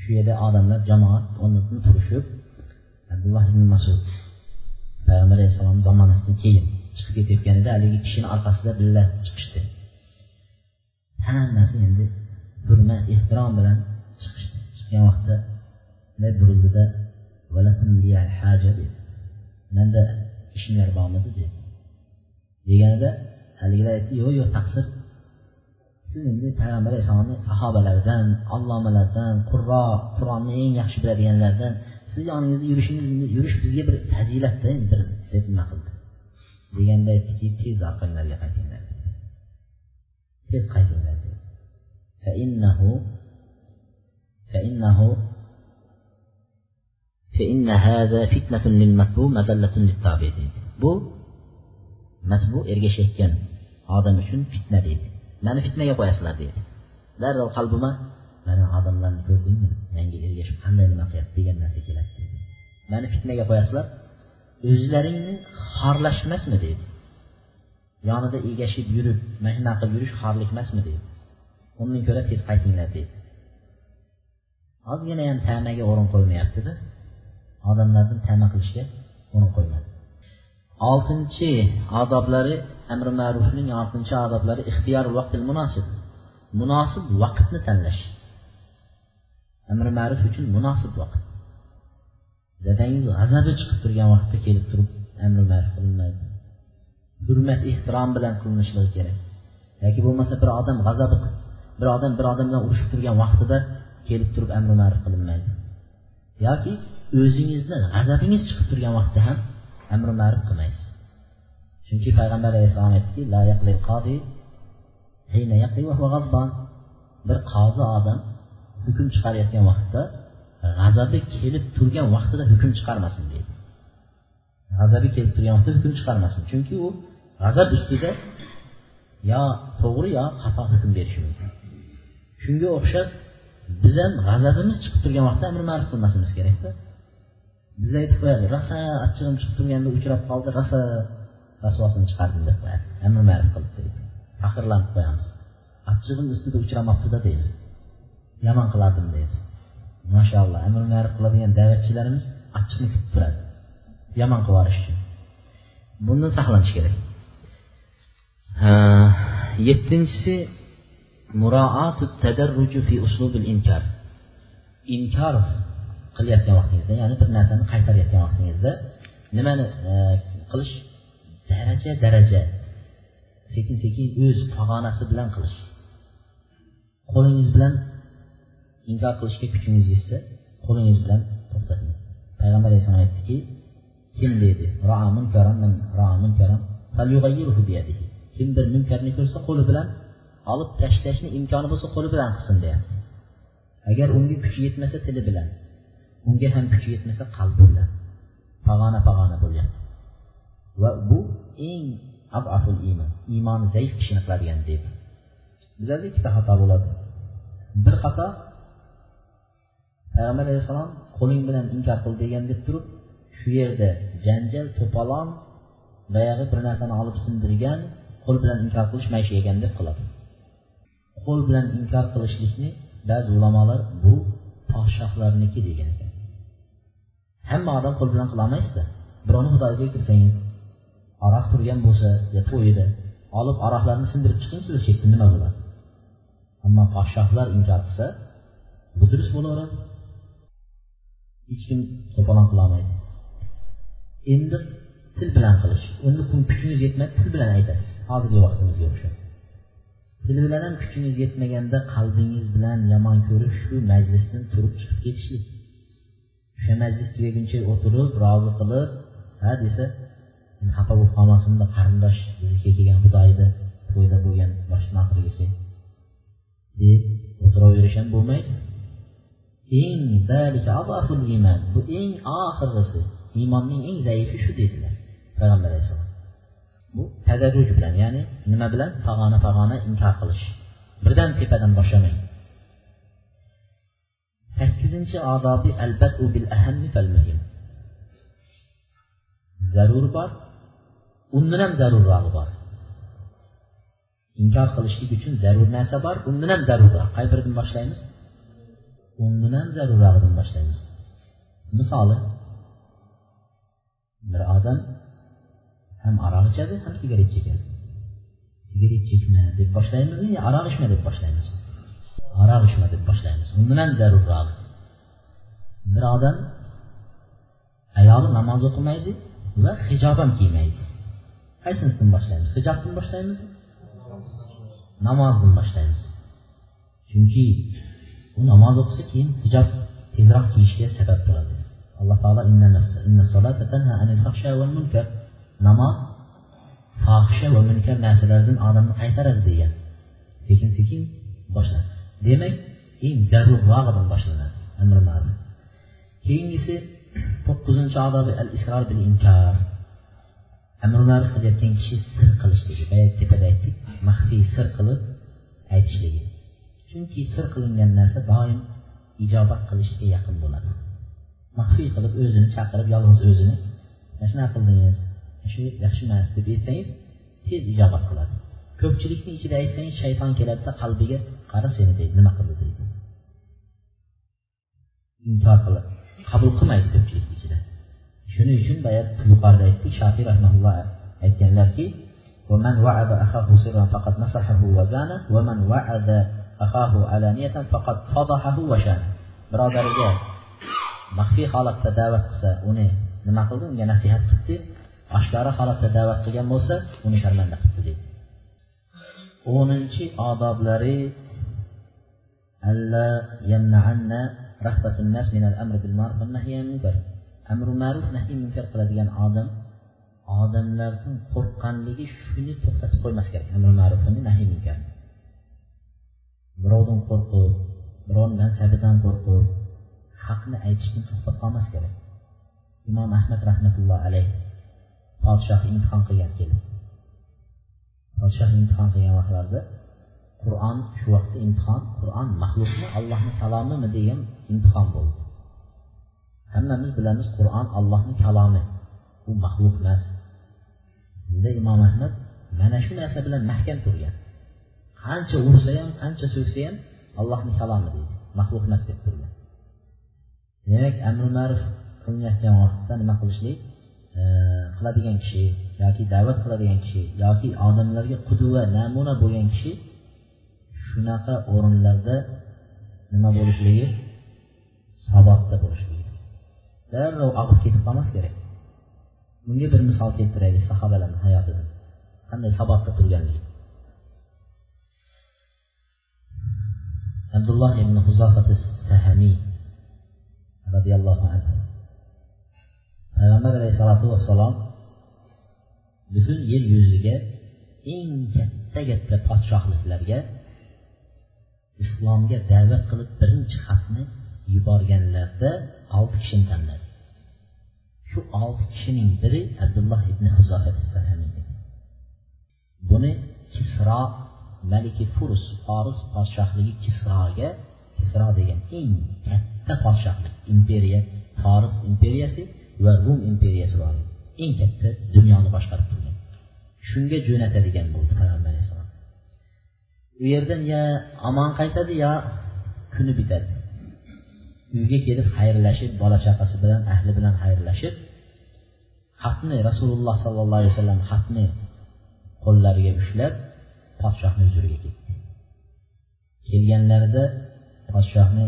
shu yerda odamlar jamoat o'rnidan turishib abdulloh ibn masud payg'ambar alayhissalom zamonasidan keyin chiqib ketayotganida haligi kishini orqasida birga chiqishdi. Hammasi endi hurmat ehtirom bilan chiqishdi. Chiqqan vaqtda burildida manda ishinglar bormidi? dedi. Deganida haligilar aytdi yo'q yo'q taqsir siz endi payg'ambar alayhissalomni sahobalaridan allomalardan qurro qur'onni eng yaxshi biladiganlardan siz yoningizda yurishingiz yurish bizga bir fazilatda bir deb nima qildi deganda aytdiki tez orqanglarga qaytinglar tez qaytinglar فإنه فإنه فإن هذا فتنة للمتبوع مذلة للتابع deydi bu matbu ergashayotgan odam uchun fitna deydi Mani fitnaga qo'yasizlar deydi. Darrov qalbima mana odamlarni ko'rdingmi? Menga ergashib qanday nima qilyapti? degan narsa keladi deydi. Mani fitnaga qo'yasizlar? O'zlaringni xorlashmasmi? deydi. Yonida egashib yurib mana shunaqa qilib yurish xorlik emasmi deydi. Undan ko'ra tez qaytinglar deydi. Ozgina ham tamaga o'rin qo'ymayaptida. Odamlardan tama qilishga o'rin qo'ymadi. Oltinchi odoblari amri ma'rufning oltinchi odoblari ixtiyor vaqtil munosib. Munosib vaqtni tanlash. Amri ma'ruf uchun munosib vaqt. Dadangiz g'azabi chiqib turgan vaqtda kelib turib amri ma'ruf qilinmaydi hurmat ehtirom bilan qilinishligi kerak. Yoki bo'lmasa bir odam g'azabi bir odam bir odam bilan urushib turgan vaqtida kelib turib amri ma'ruf qilinmaydi. Yoki o'zingizni g'azabingiz chiqib turgan vaqtda ham amri ma'ruf qilmaysiz. Chunki payg'ambar alayhissalom aytdiki bir qozi odam hukm chiqarayotgan vaqtda g'azabi kelib turgan vaqtida hukm chiqarmasin deydi. G'azabi kelib turgan vaqtda hukm chiqarmasin. Chunki u g'azab ustida yo to'g'ri yo xato hukm berishi mumkin. Shunga o'xshab biz ham g'azabimiz chiqib turgan vaqtda amri ma'ruf qilmasimiz kerakda. Biz aytib qo'yadi rosa achchig'im chiqib turganda uchrab qoldi rosa rasvosini chiqardim deb qo'yadi. Hamma ma'ruf qilib deydi. Faxrlanib qo'yamiz. Achchig'im ustida uchramabdida deymiz yomon qilardim deymiz mashaalloh amr ma'ruf qiladigan da'vatchilarimiz achchiqni kutib turadi. Yomon qilib yuborish uchun. Bundan saqlanish kerak. Yettinchisi muroatu tadarruju fi uslubil inkar. Inkor qilayotgan vaqtingizda ya'ni bir narsani qaytarayotgan vaqtingizda nimani e, qilish daraja daraja. Sekin sekin o'z pog'onasi bilan qilish. Qo'lingiz bilan inkor qilishga kuchingiz yetsa qo'lingiz bilan to'xtating. Payg'ambar alayhissalom aytdiki kim deydi kim bir munkarni ko'rsa qo'li bilan olib tashlashni imkoni bo'lsa qo'li bilan qilsin deyapti. Agar unga kuchi yetmasa tili bilan unga ham kuchi yetmasa qalbi bilan. Pag'ona pag'ona bo'lyapti va bu eng abaful iymon iymoni zaif kishini qiladigan deydi bizlarda ikkita xato bo'ladi. Bir xato payg'ambar alayhissalom qo'ling bilan inkor qil degan deb turib shu yerda janjal to'polon boyagi bir narsani olib sindirgan qo'l bilan inkor qilish maisha ekan deb qiladi. Qo'l bilan inkor qilishlikni ba'zi ulamolar bu podshohlarniki degan ekan. Hamma odam qo'l bilan qilolmaysizda birovni xudoyiga kirsangiz aroq turgan bo'lsa yo to'yida olib aroqlarni sindirib chiqing shu chetda nima bo'ladi? Ammo podshohlar inkor qilsa bu durust bo'laveradi. Hech kim to'polon qilolmaydi endi til bilan qilish endi kuchingiz yetmaydi til bilan aytasiz. Hozirgi vaqtimizga o'xshab. Til bilan ham kuchingiz yetmaganda qalbingiz bilan yomon ko'rib shu majlisdan turib chiqib ketishlik. O'sha majlis tugaguncha o'tirib rozi qilib ha desa xafa bo'lib qolmasinda qarindosh biznikiga kelgan xudoyni to'yda bo'lgan boshdan qilgisi deb o'tiraverish ham bo'lmaydi. Eng iymon bu eng oxirgisi iymonning eng zaifi shu deydilar payg'ambar alayhissalom. Bu tadarruj bilan ya'ni nima bilan? Pag'ona pag'ona inkor qilish. Birdan tepadan boshlamang. Sakkizinchi odobi u bil ahammi fal muhim. Zarur bor. Undan ham zarurrog'i bor. Inkor qilishlik uchun zarur narsa bor undan ham zarurroq qay biridan boshlaymiz? Undan ham zarurrog'idan boshlaymiz. Misoli bir odam ham aroq ichadi ham sigaret chekadi. Sigaret chekma deb boshlaymizmi yo aroq ichma deb boshlaymiz? Aroq ichma deb boshlaymiz. Undan ham zarurroq bir odam ayoli namoz o'qimaydi va hijob ham kiymaydi. Qaysinisidan boshlaymiz? Hijobdan boshlaymizmi namozdan boshlaymiz. Chunki u namoz o'qisa keyin hijob tezroq kiyishga sabab bo'ladi. Alloh taolo namoz fohisha va munkar narsalardan odamni qaytaradi degan. Sekin sekin boshlanadi. Demak eng zarurrog'idan boshlanadi amri ma'ruf keyingisi to'qqizinchi odobi al isror bil inkor amri ma'ruf qilayotgan kishi sir qilishligi boya tepada aytdik. Maxfiy sir qilib aytishligi. Chunki sir qilingan narsa doim ijobat qilishga yaqin bo'ladi. Maxfiy qilib o'zini chaqirib yolg'iz o'zini mana shunaqa qildingiz shu yaxshi emas deb aytsangiz tez ijobat qiladi. Ko'pchilikni ichida aytsangiz shayton keladida qalbiga qara seni deydi. Nima qildi deydi. Inkor qilib qabul qilmaydi ko'pchilikni ichida. Shuning uchun boya yuqorida aytdik shofiy rahmaulloh aytganlarki ومن وعد أخاه سرا فقد نصحه وزانه ومن وعد أخاه علانية فقد فضحه وشانه birodariga maxfiy holatda da'vat qilsa uni nima qildi unga nasihat qildi oshkora holatda da'vat qilgan bo'lsa uni sharmanda qildi deydi o'ninchi odoblari amri ma'ruf nahiy munkar qiladigan odam odamlarning qo'rqqanligi shuni to'xtatib qo'ymas kerak amri ma'rufini nahiy munkar. Birovdan qo'rqib birovni mansabidan qo'rqib haqni aytishdan to'xtab qolmas kerak. Imom ahmad rahmatulloh alayh podshoh imtihon qilgan kelib. Podshoh imtihon qilgan vaqtlarida qur'on shu vaqtda imtihon qur'on maxluqmi allohni kalomimi degan imtihon bo'ldi. Hammamiz bilamiz qur'on allohni kalomi. U maxluq emas. Unda imom ahmad mana shu narsa bilan mahkam turgan. Qancha ursa ham qancha so'ksa ham allohni kalomi deydi. Maxluq emas deb turgan. Demak amri ma'ruf qilinayotgan vaqtda nima qilishlik? Qiladigan kishi yoki da'vat qiladigan kishi yoki odamlarga qudva namuna bo'lgan kishi shunaqa o'rinlarda nima bo'lishligi sabotda bo'lishi darrov og'ib ketib qolmas kerak. Bunga bir misol keltiraylik sahobalarni hayotidan qanday sabotda turganligi. Abdulloh ibn huzofat sahamiy roziyallohu anhu. Payg'ambar alayhissalotu vassalom butun yer yuziga eng katta katta podshohliklarga islomga da'vat qilib birinchi xatni yuborganlarda olti kishini tanladi. Shu olti kishining biri abdulloh ibn buni kisro maliki furus foris podshohligi kisroga kisro degan eng katta podshohlik imperiya foris imperiyasi va rum imperiyasi bor. Eng katta dunyoni boshqarib turgan. Shunga jo'natadigan bo'ldi payg'ambar alayhissalom. U yerdan yo omon qaytadi yo kuni bitadi. Uyga kelib xayrlashib bola chaqasi bilan ahli bilan xayrlashib xatni rasululloh sollallohu alayhi vasallam xatni qo'llariga ushlab podshohni huzuriga ketdi. Kelganlarida podshohni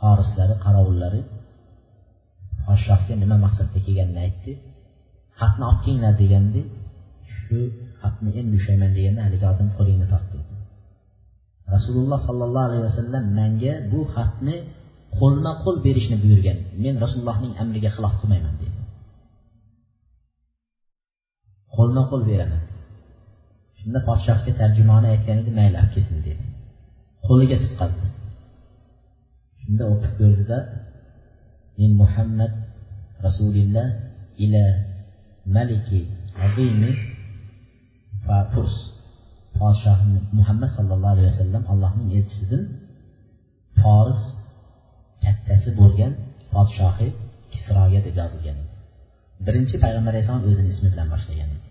horislari qorovullari podshohga nima maqsadda kelganini aytdi. Xatni olib kelinglar deganda shu xatni endi ushlayman deganda haligi odam qo'lingni tort dedi rasululloh sollallohu alayhi vasallam menga bu xatni qo'lma qo'l berishni buyurgan. Men rasulullohning amriga xilof qilmayman dedi. Qo'lma qo'l beraman. Shunda podshohga tarjimoni aytgan edi mayli olib kelsin dedi. Qo'liga tutqazdi. Shunda o'qib ko'rdida men muhammad rasulilloh ila maliki azimi furs podshoh muhammad sallallohu alayhi vasallam allohning elchisidan foris kattasi bo'lgan podshohi kisroga deb yozilgan. Edi birinchi payg'ambar alayhissalom o'zini ismi bilan boshlagan. edi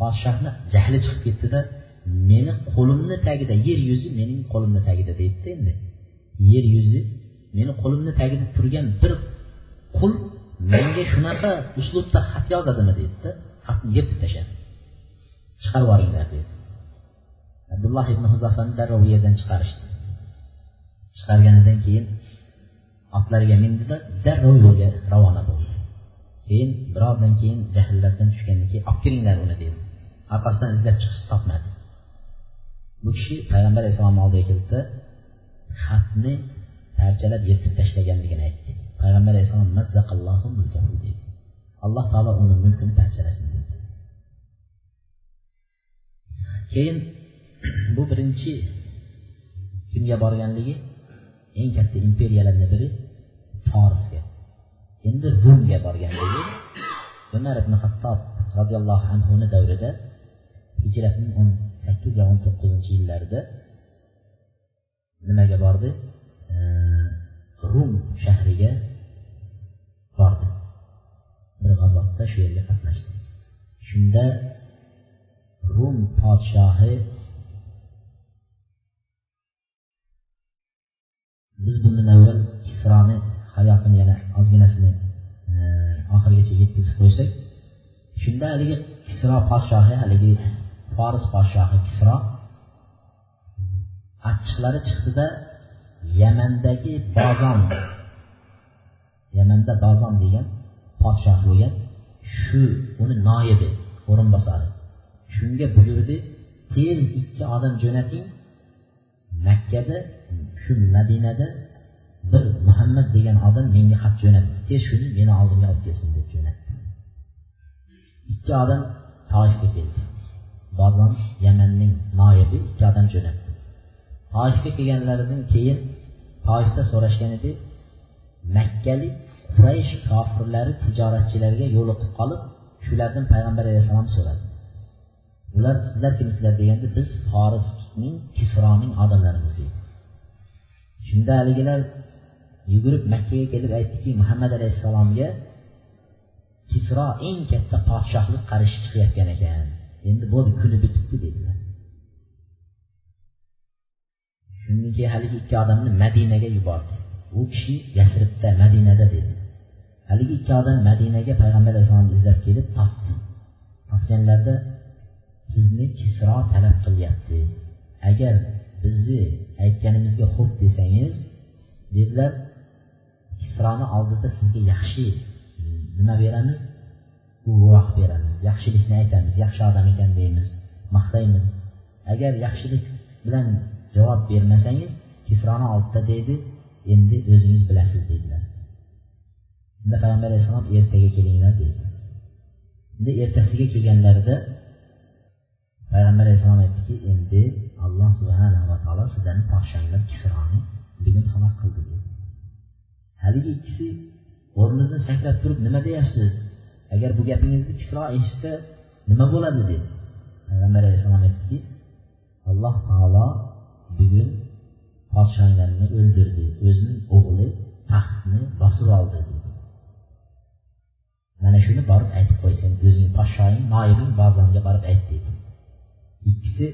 podshohni jahli chiqib ketdida meni qo'limni tagida yer yuzi mening qo'limni tagida deydida endi. Yer yuzi meni qo'limni tagida turgan bir qul menga shunaqa uslubda xat yozadimi deydida xatni yirtib tashladi chiqarib yuboringlar dedi abdulloh ibn huzafani darrov u yerdan chiqarishdi. Chiqarganidan keyin otlariga mindida darrov yo'lga ravona bo'ldi. Keyin birozdan keyin jahllardan tushgandan keyin olib kiringlar uni dedi orqasidan izlab chiqishni topmadi. Bu kishi payg'ambar alayhissalom oldiga kelibdi xatni parchalab yirtib tashlaganligini aytdi. Payg'ambar alayhissalom dedi. Alloh taolo uni mulkini parchalasin dedi. Keyin bu birinchi kimga borganligi eng katta imperiyalarni biri forsga endi rumga borganligi umar ibn hattob roziyallohu anhuni davrida hijratning o'n sakkiz va o'n to'qqizinchi yillarida nimaga bordi? Rum shahriga bordi. Bir g'azotda shu yerga qatnashdi. Shunda rum podshohi biz bundan avval kisroni hayotini yana ozginasini oxirigacha yetkazib qo'ysak shunda haligi kisro podshohi haligi foris podshohi kisro achchiqlari chiqdida yamandagi bozon yamanda bozon degan podshoh bo'lgan shu uni noibi o'rinbosari shunga buyurdi tez ikki odam jo'nating makkada shu madinada bir muhammad degan odam menga xat jo'natdi tez shuni meni oldimga olib kelsin deb jo'natdi ikki odam toifga keldi bozon yamanning noibi ikki odam jo'natdi. Toifga kelganlaridan keyin toifda so'rashgan edi makkalik quraysh kofirlari tijoratchilarga yo'liqib qolib shulardan payg'ambar alayhissalom so'radi. Ular sizlar kimsizlar? deganda biz forisning kisroning odamlarimiz deydi shunda haligilar yugurib makkaga kelib aytdiki muhammad alayhissalomga kisro eng katta podshohlik qarishi chiqayotgan ekan. Endi bo'ldi kuni bitibdi dedilar. Shundan keyin haligi ikki odamni madinaga yubordi. U kishi yasribda madinada dedi. Haligi ikki odam madinaga payg'ambar alayhissalomni izlab kelib topdi. Topganlarida sizni kisro talab qilyapti. Agar bizni aytganimizga xo'p desangiz dedilar kisroni oldida sizga yaxshi nima beramiz? Guvoh beramiz. Yaxshilikni aytamiz yaxshi odam ekan deymiz maqtaymiz. Agar yaxshilik bilan javob bermasangiz kisroni oldida deydi endi o'zingiz bilasiz deydilar. Unda payg'ambar alayhissalom ertaga kelinglar deydi. Endi ertasiga kelganlarida payg'ambar alayhissalom aytdiki endi alloh subhanava va taolo sizlarni podshonglar kisroni bugun halok qildi dedi haligi ikkisi o'rnidan sakrab turib nima deyapsiz? Agar bu gapingizni kisro eshitsa nima bo'ladi dedi. Payg'ambar alayhissalom aytdiki alloh taolo bugun podshonglarni o'ldirdi o'zini o'g'li taxtni bosib oldi dedi. Mana shuni borib aytib qo'y o'zing podshoying noibing bozonga borib ayt deydi ikkisi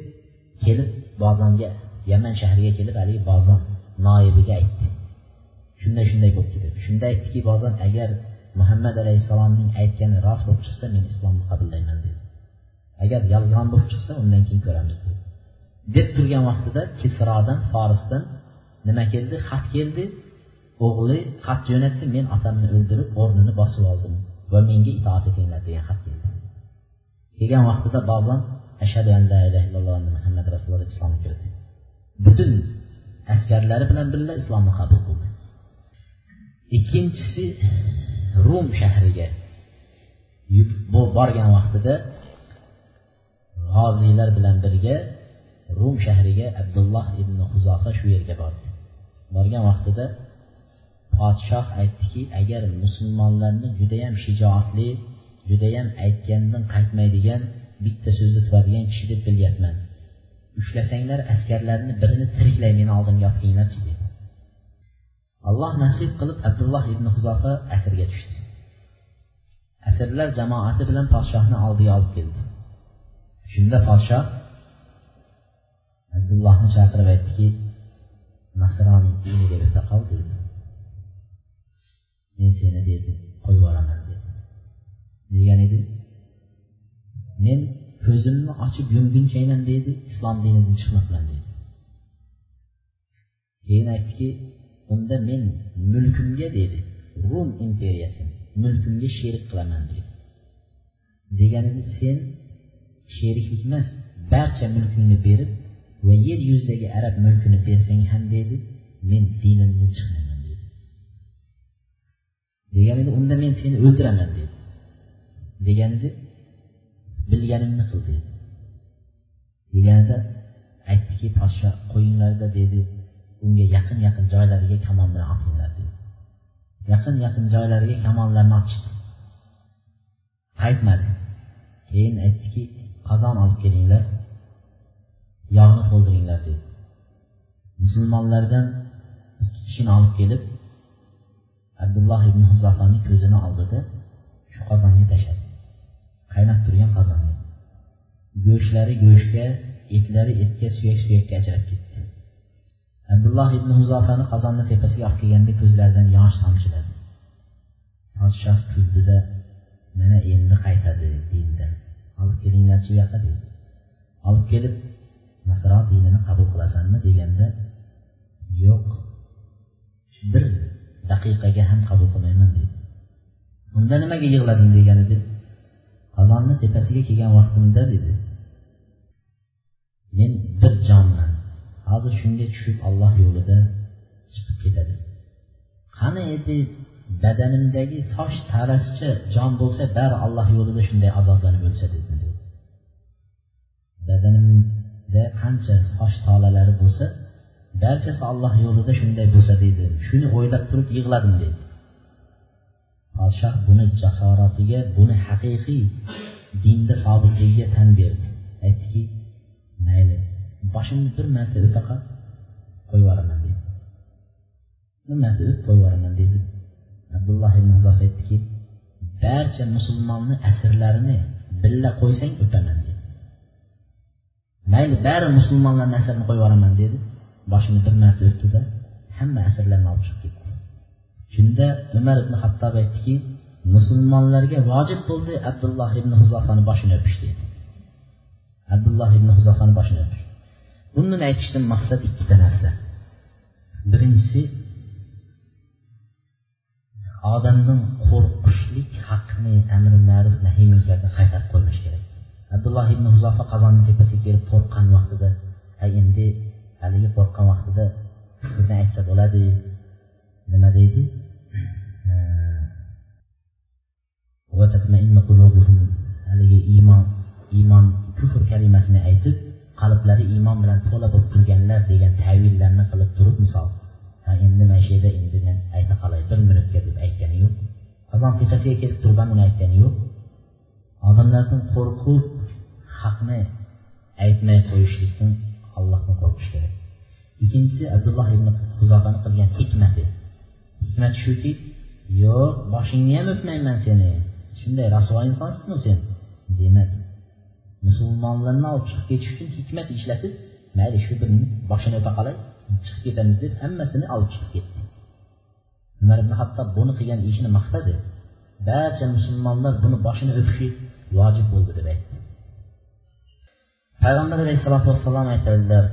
kelib bozonga yaman shahriga kelib haligi bozon noibiga aytdi. Shunday shunday bo'libdi deb shunda aytdiki bozon agar muhammad alayhissalomning aytgani rost bo'lib chiqsa men islomni qabullayman dedi. Agar yolg'on bo'lib chiqsa undan keyin ko'ramiz dedi. Deb turgan vaqtida kisrodan forisdan nima keldi? Xat keldi. O'g'li xat jo'natdi men otamni o'ldirib o'rnini bosib oldim va menga itoat etinglar degan xat keldi. Kelgan vaqtida bobon ashhadu an la ilaha illalloh muhammad rasululloh islomga kirdi. Butun askarlari bilan birga islomni qabul qildi. Ikkinchisi rum shahriga borgan vaqtida g'oziylar bilan birga rum shahriga abdulloh ibn huzofa shu yerga bordi. Borgan vaqtida podshoh aytdiki agar musulmonlarni judayam shijoatli judayam aytganidan qaytmaydigan bitta so'zda turadigan kishi deb bilyapman. Ushlasanglar askarlarni birini tiriklay meni oldimga olib kelinglarchi dedi. Allah nəsib qılıb Əbdullah ibn Xuzafə əsirgə düşdü. Əsirlər cəmaəti bilən padşahını aldıya alıb gəldi. Şunda padşah Əbdullahını çağırıb etdi ki, Nasrani dini devlətə qal dedi. Mən sənə dedi, qoy varamən dedi. Deyən idi, mən gözümü açıb yumgunca ilə dedi, İslam dinindən çıxmaq bilən dedi. Deyən etdi ki, unda men mulkimga deydi rum imperiyasini mulkimga sherik qilaman deydi deganida sen sheriklik emas barcha mulkingni berib va yer yuzidagi arab mulkini bersang ham deydi men dinimdan chiqmayman deydi deganida unda men seni o'ldiraman dedi. Deganida bilganingni qil dedi. Deganida aytdiki podsho qo'yinglarda dedi unga yaqin yaqin joylariga kamon bilan otinglar dedi yaqin yaqin joylariga kamonlarni otishdi qaytmadi. Keyin aytdiki qozon olib kelinglar yog'ni to'ldiringlar dedi musulmonlardan ikki kishini olib kelib abdulloh ibn huzafani ko'zini oldida shu qozonga tashladi. Qaynab turgan qozonga go'shtlari go'shtga etlari etga suyak suyakka ajrab ketdi. Abdulloh ibn huzofani qozonni tepasiga olib kelganda ko'zlaridan yosh tomchiladi. Podshoh kuldida mana endi qaytadi dindan olib kelinglarchi bu yoqqa dedi olib kelib nasro dinini qabul qilasanmi? deganda yo'q bir daqiqaga ham qabul qilmayman dedi unda nimaga yig'lading? deganida qozonni tepasiga kelgan vaqtimda dedi. Men bir jonman hozir shunga tushib alloh yo'lida chiqib ketadi. Qani edi badanimdagi soch tarasicha jon bo'lsa bari alloh yo'lida shunday azoblanib o'lsa dedi. Badanimda qancha soch tolalari bo'lsa barchasi alloh yo'lida shunday bo'lsa deydi shuni o'ylab turib yig'ladim deydi podshoh buni jasoratiga buni haqiqiy dinda sobitligiga tan berdi. Aytdiki mayli boshimni bir marta o'pa qol qo'yib yuboraman dedi. Bir marta o'pib qo'yib yuboraman dedi? Abdulloh ibn huzof aytdiki barcha musulmonni asrlarini billa qo'ysang o'paman dedi. Mayli bari musulmonlarni asrini qo'yib yuboraman dedi? Boshini bir marta o'pdida hamma asrlarni olib chiqib ketdi shunda umar ibn hattob aytdiki musulmonlarga vojib bo'ldi abdulloh ibn huzofani boshini o'pish dedi abdulloh ibn huzofani boshini o'pish bundan aytishdan maqsad ikkita narsa. Birinchisi odamdan qo'rqishlik haqni amri ma'ruf nahiy munkardan qaytarib qo'ymish kerak. Abdulloh ibn huzofa qazonni tepasiga kelib qo'rqqan vaqtida endi haligi qo'rqqan vaqtida kufrni aytsa bo'ladi nima deydi? [clears throat] Haligi iymon iymon kufr kalimasini aytib qalblari iymon bilan to'la bo'lib turganlar degan tavillarni qilib turib misol ha endi mana shu yerda endi men ayta qolay bir minutga deb aytgani yo'q. Azon tepasiga kelib turib ham uni aytgani yo'q. Odamlardan qo'rqib haqni aytmay qo'yishlikdan allohdan qo'rqish kerak. Ikkinchisi abdulloh ibn huzofani qilgan hikmati. Hikmat shuki yo'q boshingni ham o'pmayman seni. Shunday rasvo insonsizmi sen? demadi musulmonlarni olib chiqib ketish uchun hikmat ishlatib mayli shu birini boshini o'pa qolay chiqib ketamiz deb hammasini olib chiqib ketdi umar ibn hattob buni qilgan ishini maqtadi barcha musulmonlar buni boshini o'pishi vojib bo'ldi deb aytdi payg'ambar alayhissalotu vassalom aytadilar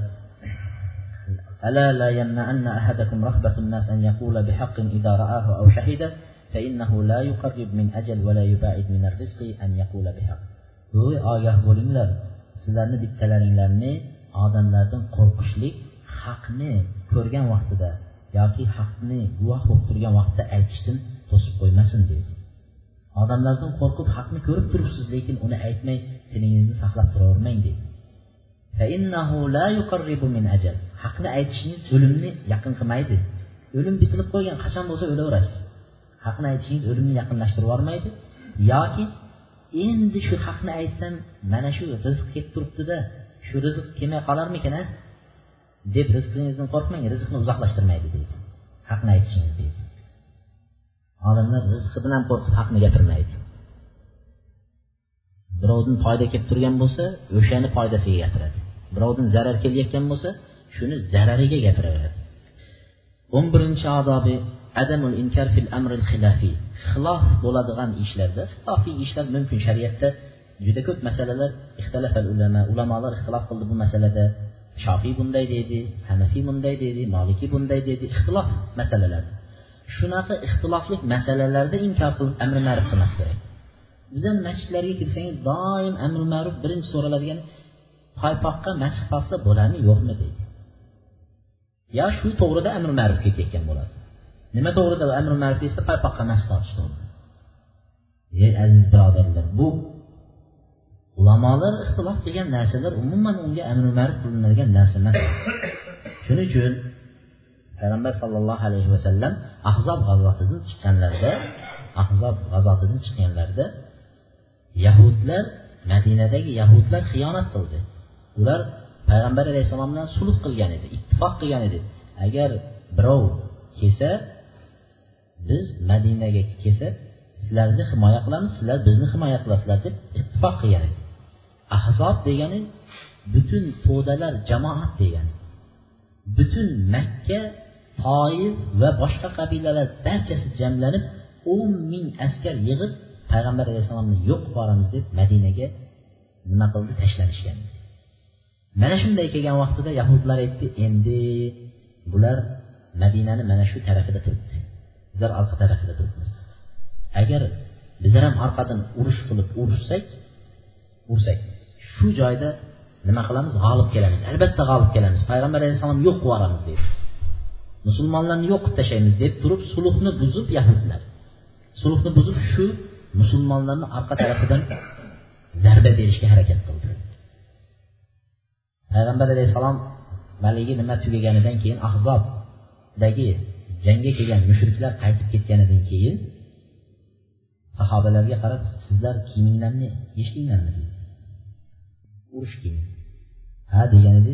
ألا لا يمنعن أحدكم رهبة الناس أن يقول بحق إذا رآه أو شهده فإنه لا يقرب من أجل ولا يباعد من الرزق أن يقول بحق voy ogoh bo'linglar. Sizlarni bittalaringlarni odamlardan qo'rqishlik haqni ko'rgan vaqtida yoki haqni guvoh bo'lib turgan vaqtda aytishdan to'sib qo'ymasin dedi odamlardan qo'rqib haqni ko'rib turibsiz lekin uni aytmay tilingizni saqlab turavermang deydi. Haqni aytishingiz o'limni yaqin qilmaydi. O'lim bitilib qolgan qachon bo'lsa o'laverasiz. Haqni aytishingiz o'limni yaqinlashtirib yubormaydi yoki endi shu haqni aytsam mana shu rizq kelib turibdida. Shu rizq kelmay qolarmikin a deb rizqingizdan qo'rqmang rizqni uzoqlashtirmaydi deydi. Haqni aytishingiz deydi. Odamlar rizqi bilan qo'rqib haqni gapirmaydi. Birovdan foyda kelib turgan bo'lsa o'shani foydasiga gapiradi. Birovdan zarar kelayotgan bo'lsa shuni zarariga gapiraveradi. O'n birinchi odobi adamul inkar fil amril xilafiy xilof bo'ladigan ishlarda xilofiy ishlar mumkin shariatda juda ko'p masalalar ixtilafal ulama ulamolar ixtilof qildi bu masalada. Shofiy bunday deydi hanafiy bunday deydi molikiy bunday deydi ixtilof masalalar. Shunaqa ixtilofli masalalarda inkor qilib amri ma'ruf qilmas kerak. Bizani masjidlarga kirsangiz doim amri ma'ruf birinchi so'raladigan paypoqqa mashq qolsa bo'ladimi yo'qmi deydi. Yo shu to'g'rida amri ma'ruf ketayotgan bo'ladi. Nima to'g'rida amri ma'ruf desa paypoqqa mashq tortish to'g'rida ey aziz birodarlar bu ulamolar ixtilof qilgan narsalar umuman unga amri ma'ruf qilinadigan narsa emas. Shuning uchun payg'ambar sollallohu alayhi vasallam ahzob g'azotidan chiqqanlarida ahzob g'azotidan chiqqanlarida yahudlar madinadagi yahudlar xiyonat qildi. Ular payg'ambar alayhissalom bilan sulh qilgan edi ittifoq qilgan edi. Agar birov kelsa biz madinaga kelsa sizlarni himoya qilamiz sizlar bizni himoya qilasizlar deb ittifoq qilgan edi ahzob degani butun to'dalar jamoat degani butun makka toif va boshqa qabilalar barchasi jamlanib o'n ming askar yig'ib payg'ambar alayhissalomni yo'q qilib deb madinaga nima qildi? Tashlanishgan mana shunday kelgan vaqtida yahudlar aytdi endi bular madinani mana shu tarafida turibdi. Bizlar orqa tarafida turibmiz. Agar bizlar ham orqadan urush qilib urushsak ursak shu joyda nima qilamiz? G'olib kelamiz. Albatta g'olib kelamiz. Payg'ambar alayhissalom yo'q qilib yuboramiz deydi. Musulmonlarni yo'q qilib tashlaymiz deb turib sulhni buzib yahudlar sulhni buzib shu musulmonlarni orqa tarafidan zarba berishga harakat qildi. Payg'ambar alayhissalom haligi nima tugaganidan keyin ahzobdagi jangga kelgan mushriklar qaytib ketganidan keyin sahobalarga qarab sizlar kiyiminglarni yechdinglarmi deydi urush kiyimi ha degan edi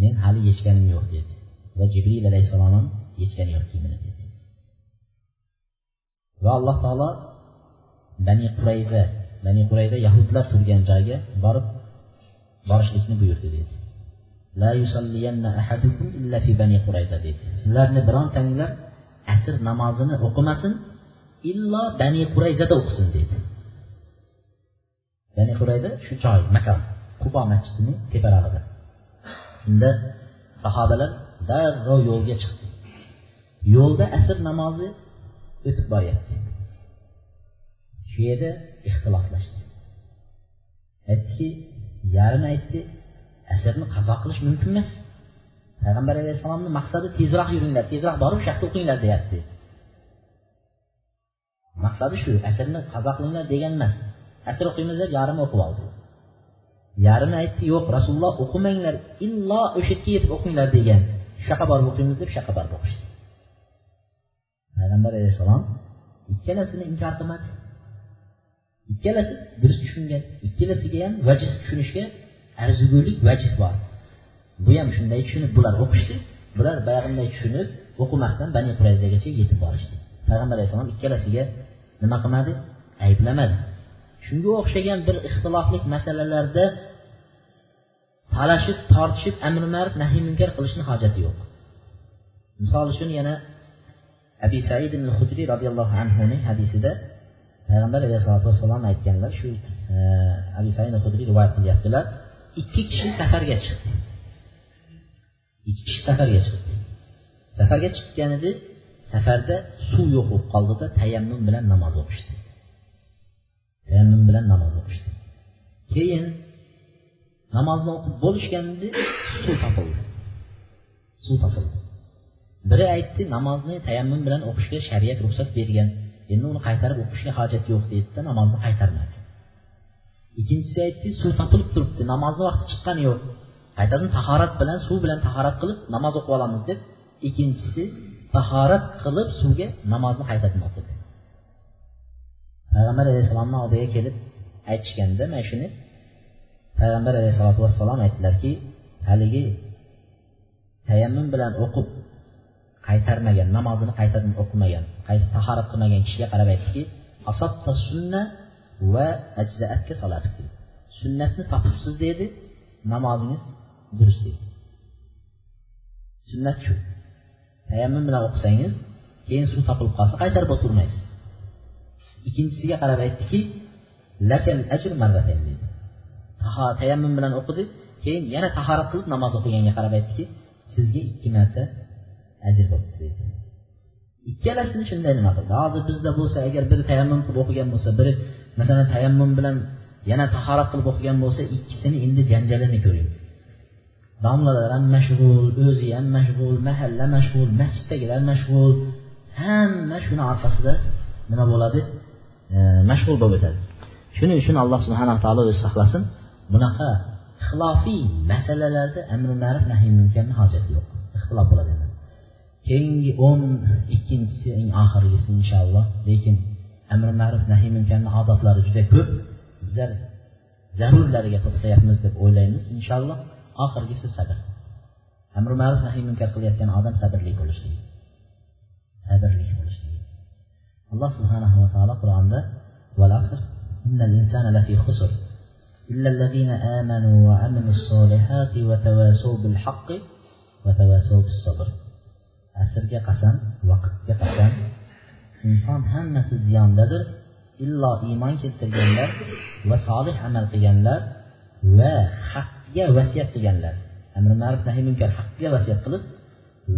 men hali yechganim yo'q dedi va jibril alayhissalom ham yechgani yo'q kiyimini dedi. Va alloh taolo bani qurayza bani qurayza yahudlar turgan joyga borib borishlikni buyurdi dedi. La yusalliyanna ahadukum illa fi bani qurayza dedi sizlarni birontanglar asr namozini o'qimasin illo bani qurayzada o'qisin dedi bani qurayza shu joy makon qubo masjidini teparog'ida. Shunda sahobalar darrov yo'lga chiqdi. Yo'lda asr namozi o'tib boryapti. Shu yerda ixtiloflashdi. Aytdiki yarim aytdi asrni qazo qilish mumkin emas. Payg'ambar alayhissalomni maqsadi tezroq yuringlar tezroq borib shu o'qinglar deyapti. Maqsadi shu asrni qazo qilinglar degan emas. Asr o'qiymiz deb yarim o'qib oldi. Yarimi aytdi yo'q rasululloh o'qimanglar illo o'sha yerga yetib o'qinglar degan. Shu yoqqa borib o'qiymiz deb shu yoqqa borib o'qishdi. Payg'ambar alayhissalom ikkalasini inkor qilmadi. Ikkalasi durust tushungan ikkalasiga ham vajh tushunishga arzigulik vajh bor. Bu ham shunday tushunib bular o'qishdi. Bular bayag'inday tushunib o'qimasdan bani qurayzagacha yetib borishdi. Payg'ambar alayhissalom ikkalasiga nima qilmadi? Ayblamadi. Shunga o'xshagan bir ixtilofli masalalarda talashib tortishib amri ma'ruf nahiy munkar qilishni hojati yo'q. Misol uchun yana abi said hudriy roziyallohu anhuning hadisida payg'ambar alayhisalotu vassalom aytganlar shu e, abi said hudriy rivoyat qilyaptilar. Ikki kishi safarga chiqdi ikki kishi safarga chiqdi safarga chiqqanida safarda suv yo'q bo'lib qoldida tayammum bilan namoz o'qishdi. Tayammum bilan namoz o'qishdi. Keyin namozni o'qib bo'lishganda suv topildi. Suv topildi. Biri aytdi namozni tayammum bilan o'qishga shariat ruxsat bergan. Endi uni qaytarib o'qishga hojat yo'q deydida namozni qaytarmadi. Ikkinchisi aytdi suv topilib turibdi namozni vaqti chiqqani yo'q. Qaytadan tahorat bilan suv bilan tahorat qilib namoz o'qib olamiz deb ikkinchisi tahorat qilib suvga namozni qaytadan o'qidi payg'ambar alayhissalomni oldiga kelib aytishganda mana shuni payg'ambar alayhissalotu vassalom aytdilarki haligi tayammum bilan o'qib qaytarmagan namozini qaytadan o'qimagan tahorat qilmagan kishiga qarab aytdiki sunna va ajzaatka solatik sunnatni topibsiz dedi namozingiz durust deydi sunnat shu. Tayammum bilan o'qisangiz keyin suv topilib qolsa qaytarib o'tirmaysiz. Ikkinchisiga qarab aytdiki lakal ajr marratayn dedi. Tayammum bilan o'qidi keyin yana tahorat qilib namoz o'qiganga qarab aytdiki sizga ikki marta ajr bo'libdi deydi ikkalasini shunday nima qildi? Hozir bizda bo'lsa agar biri tayammum qilib o'qigan bo'lsa biri masalan tayammum bilan yana tahorat qilib o'qigan bo'lsa ikkisini endi janjalini ko'ring. Domlalar ham mashg'ul o'zi ham mashg'ul mahalla mashg'ul masjiddagilar mashg'ul. Hamma shuni orqasida nima bo'ladi? E, mashg'ul bo'lib o'tadi. Shuning uchun alloh subhanaa taolo o'zi saqlasin. Bunaqa ixtilofiy masalalarda amri ma'ruf nahiy munkarni hojati yo'q. Ixtilof bo'ladi. Keyingi o'n ikkinchisi eng oxirgisi inshaalloh. Lekin amri ma'ruf nahiy munkarni odoblari juda ko'p bizlar zarurlariga to'xtayapmiz deb o'ylaymiz inshaalloh oxirgisi sabr amri ma'ruf nahiy munkar qilayotgan odam sabrli bo'lishligi sabrli bo'lishligi alloh subhanahu va taolo qur'onda إن الإنسان لفي خسر إلا الذين آمنوا وعملوا الصالحات وتواسوا بالحق وتواسوا بالصبر asrga qasam vaqtga qasam inson hammasi ziyondadir illo iymon keltirganlar va solih amal qilganlar va haqga vasiyat qilganlar. Amri ma'ruf nahiy munkar haqga vasiyat qilib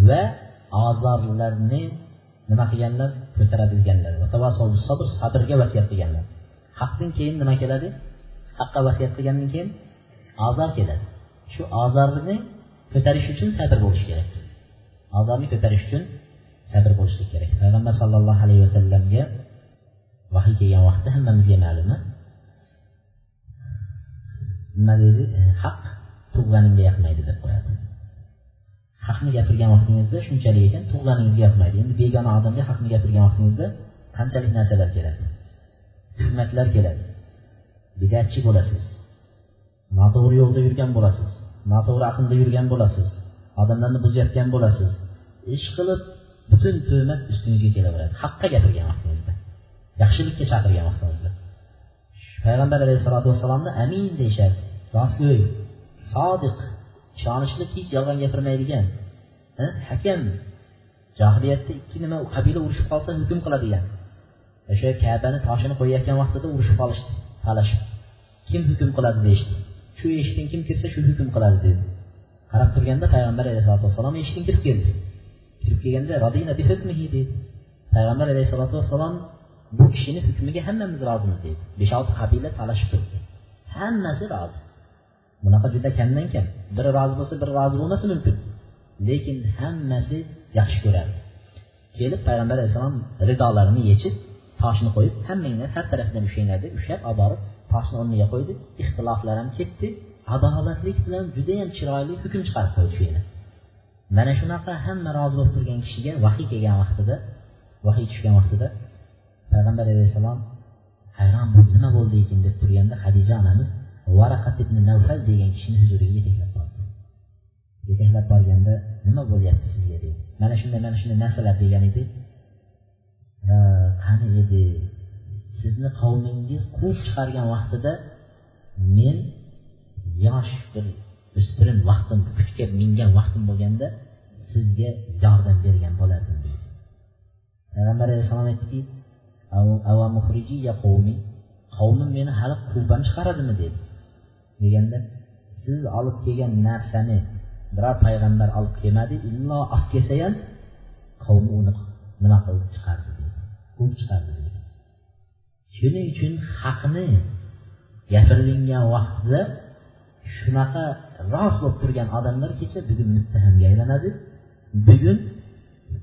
va ozorlarni nima qilganlar? Ko'tara bilganlar sabr sabrga vasiyat qilganlar. Haqdan keyin nima keladi? Haqqa vasiyat qilgandan keyin ozor keladi. Shu ozorni ko'tarish uchun sabr bo'lishi kerak. Ozorni ko'tarish uchun sabr bo'lishlik kerak. Payg'ambar sallallohu alayhi vasallamga vahiy kelgan vaqtda hammamizga ma'lumi nima deydi? Haq tug'ganingga yoqmaydi deb qo'yadi. Haqni gapirgan vaqtingizda shunchalik ekan tug'ganingizga yoqmaydi. Endi begona odamga haqni gapirgan vaqtingizda qanchalik narsalar keladi? Tuhmatlar keladi. Bidatchi bo'lasiz. Noto'g'ri yo'lda yurgan bo'lasiz. Noto'g'ri aqlda yurgan bo'lasiz. Odamlarni buzayotgan bo'lasiz. Ish qilib butun tuhmat ustingizga kelaveradi. Haqqa gapirgan vaqtingizda yaxshilikka chaqirgan vaqtingizda payg'ambar alayhissalotu vassalomni amin deyishadi. Rostgo'y sodiq ishonishli hech yolg'on gapirmaydigan hakam johiliyatda ikki nima qabila urushib qolsa hukm qiladigan. O'sha kabani toshini qo'yayotgan vaqtida urushib qolishdi talashib. Kim hukm qiladi deyishdi. Shu eshikdan kim kirsa shu hukm qiladi dedi. Qarab turganda payg'ambar alayhisalotu vassalom eshikdan kirib keldi. Kirib kelganda radina dedi payg'ambar alayhissalotu vassalom bu kishini hukmiga hammamiz rozimiz deydi. Besh olti qabila talashib turibdi. Hammasi rozi. Bunaqa juda kamdan kam biri rozi bo'lsa biri rozi bo'lmasi mumkin. Lekin hammasi yaxshi ko'radi kelib payg'ambar alayhissalom ridolarini yechib toshni qo'yib hammanglar har tarafdan ushlanglar deb ushlab olib borib toshni o'rniga qo'ydi. Ixtiloflar ham ketdi. Adolatlik bilan judayam chiroyli hukm chiqarib qo'ydi shu yerda. Mana shunaqa hamma rozi bo'lib turgan kishiga vahiy kelgan vaqtida vahiy tushgan vaqtida payg'ambar alayhissalom hayron bo'lib nima bo'ldi ekan? deb turganda hadija onamiz varaqat ibn navfal degan kishini huzuriga yetaklab bordi. Yetaklab borganda nima bo'lyapti sizga? deydi mana shunday mana shunday narsalar degan edi. Qani edi? Sizni qavmingiz quvib chiqargan vaqtida men yosh bir o'spirin vaqtim kuchga mingan vaqtim bo'lganda sizga yordam bergan bo'lardim deydi. Payg'ambar alayhissalom aytdiki qavmim meni hali quvdan chiqaradimi? dedi. Deganda siz olib kelgan narsani biror payg'ambar olib kelmadi illo olib kelsa ham qavmi uni nima qildi? Chiqardi deydi. Quvib chiqardi deydi. Shuning uchun haqni gapirilgan vaqtda shunaqa rost bo'lib turgan odamlar kecha bugun muttahamga aylanadi. Bugun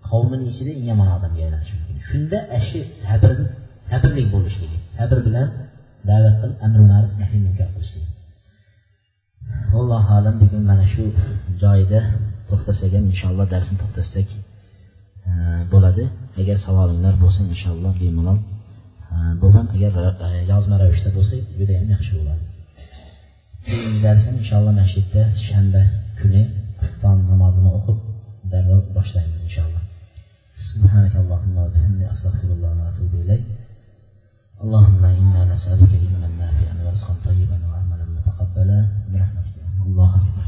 qavmini ichida eng yomon odamga aylanishi mumkin. Shunda ashi sabr sabrli bo'lishligi sabr bilan da'vat qilib amri ma'ruf nahiy munkar qilishligi allohu alam bugun mana shu joyida to'xtasak ham inshaalloh darsni to'xtatsak e, bo'ladi. Agar savolinglar bo'lsa inshaalloh bemalol e, bu ham agar e, yozma ravishda bo'lsa judayam yaxshi bo'ladi. bugungi inshaalloh masjidda shanba kuni xufton namozini o'qib darrov boshlaymiz inshaalloh سبحانك اللهم وبحمدك أستغفر الله وأتوب إليك اللهم إنا نسألك علما نافعا ورزقا طيبا وعملا متقبلا برحمتك الله أكبر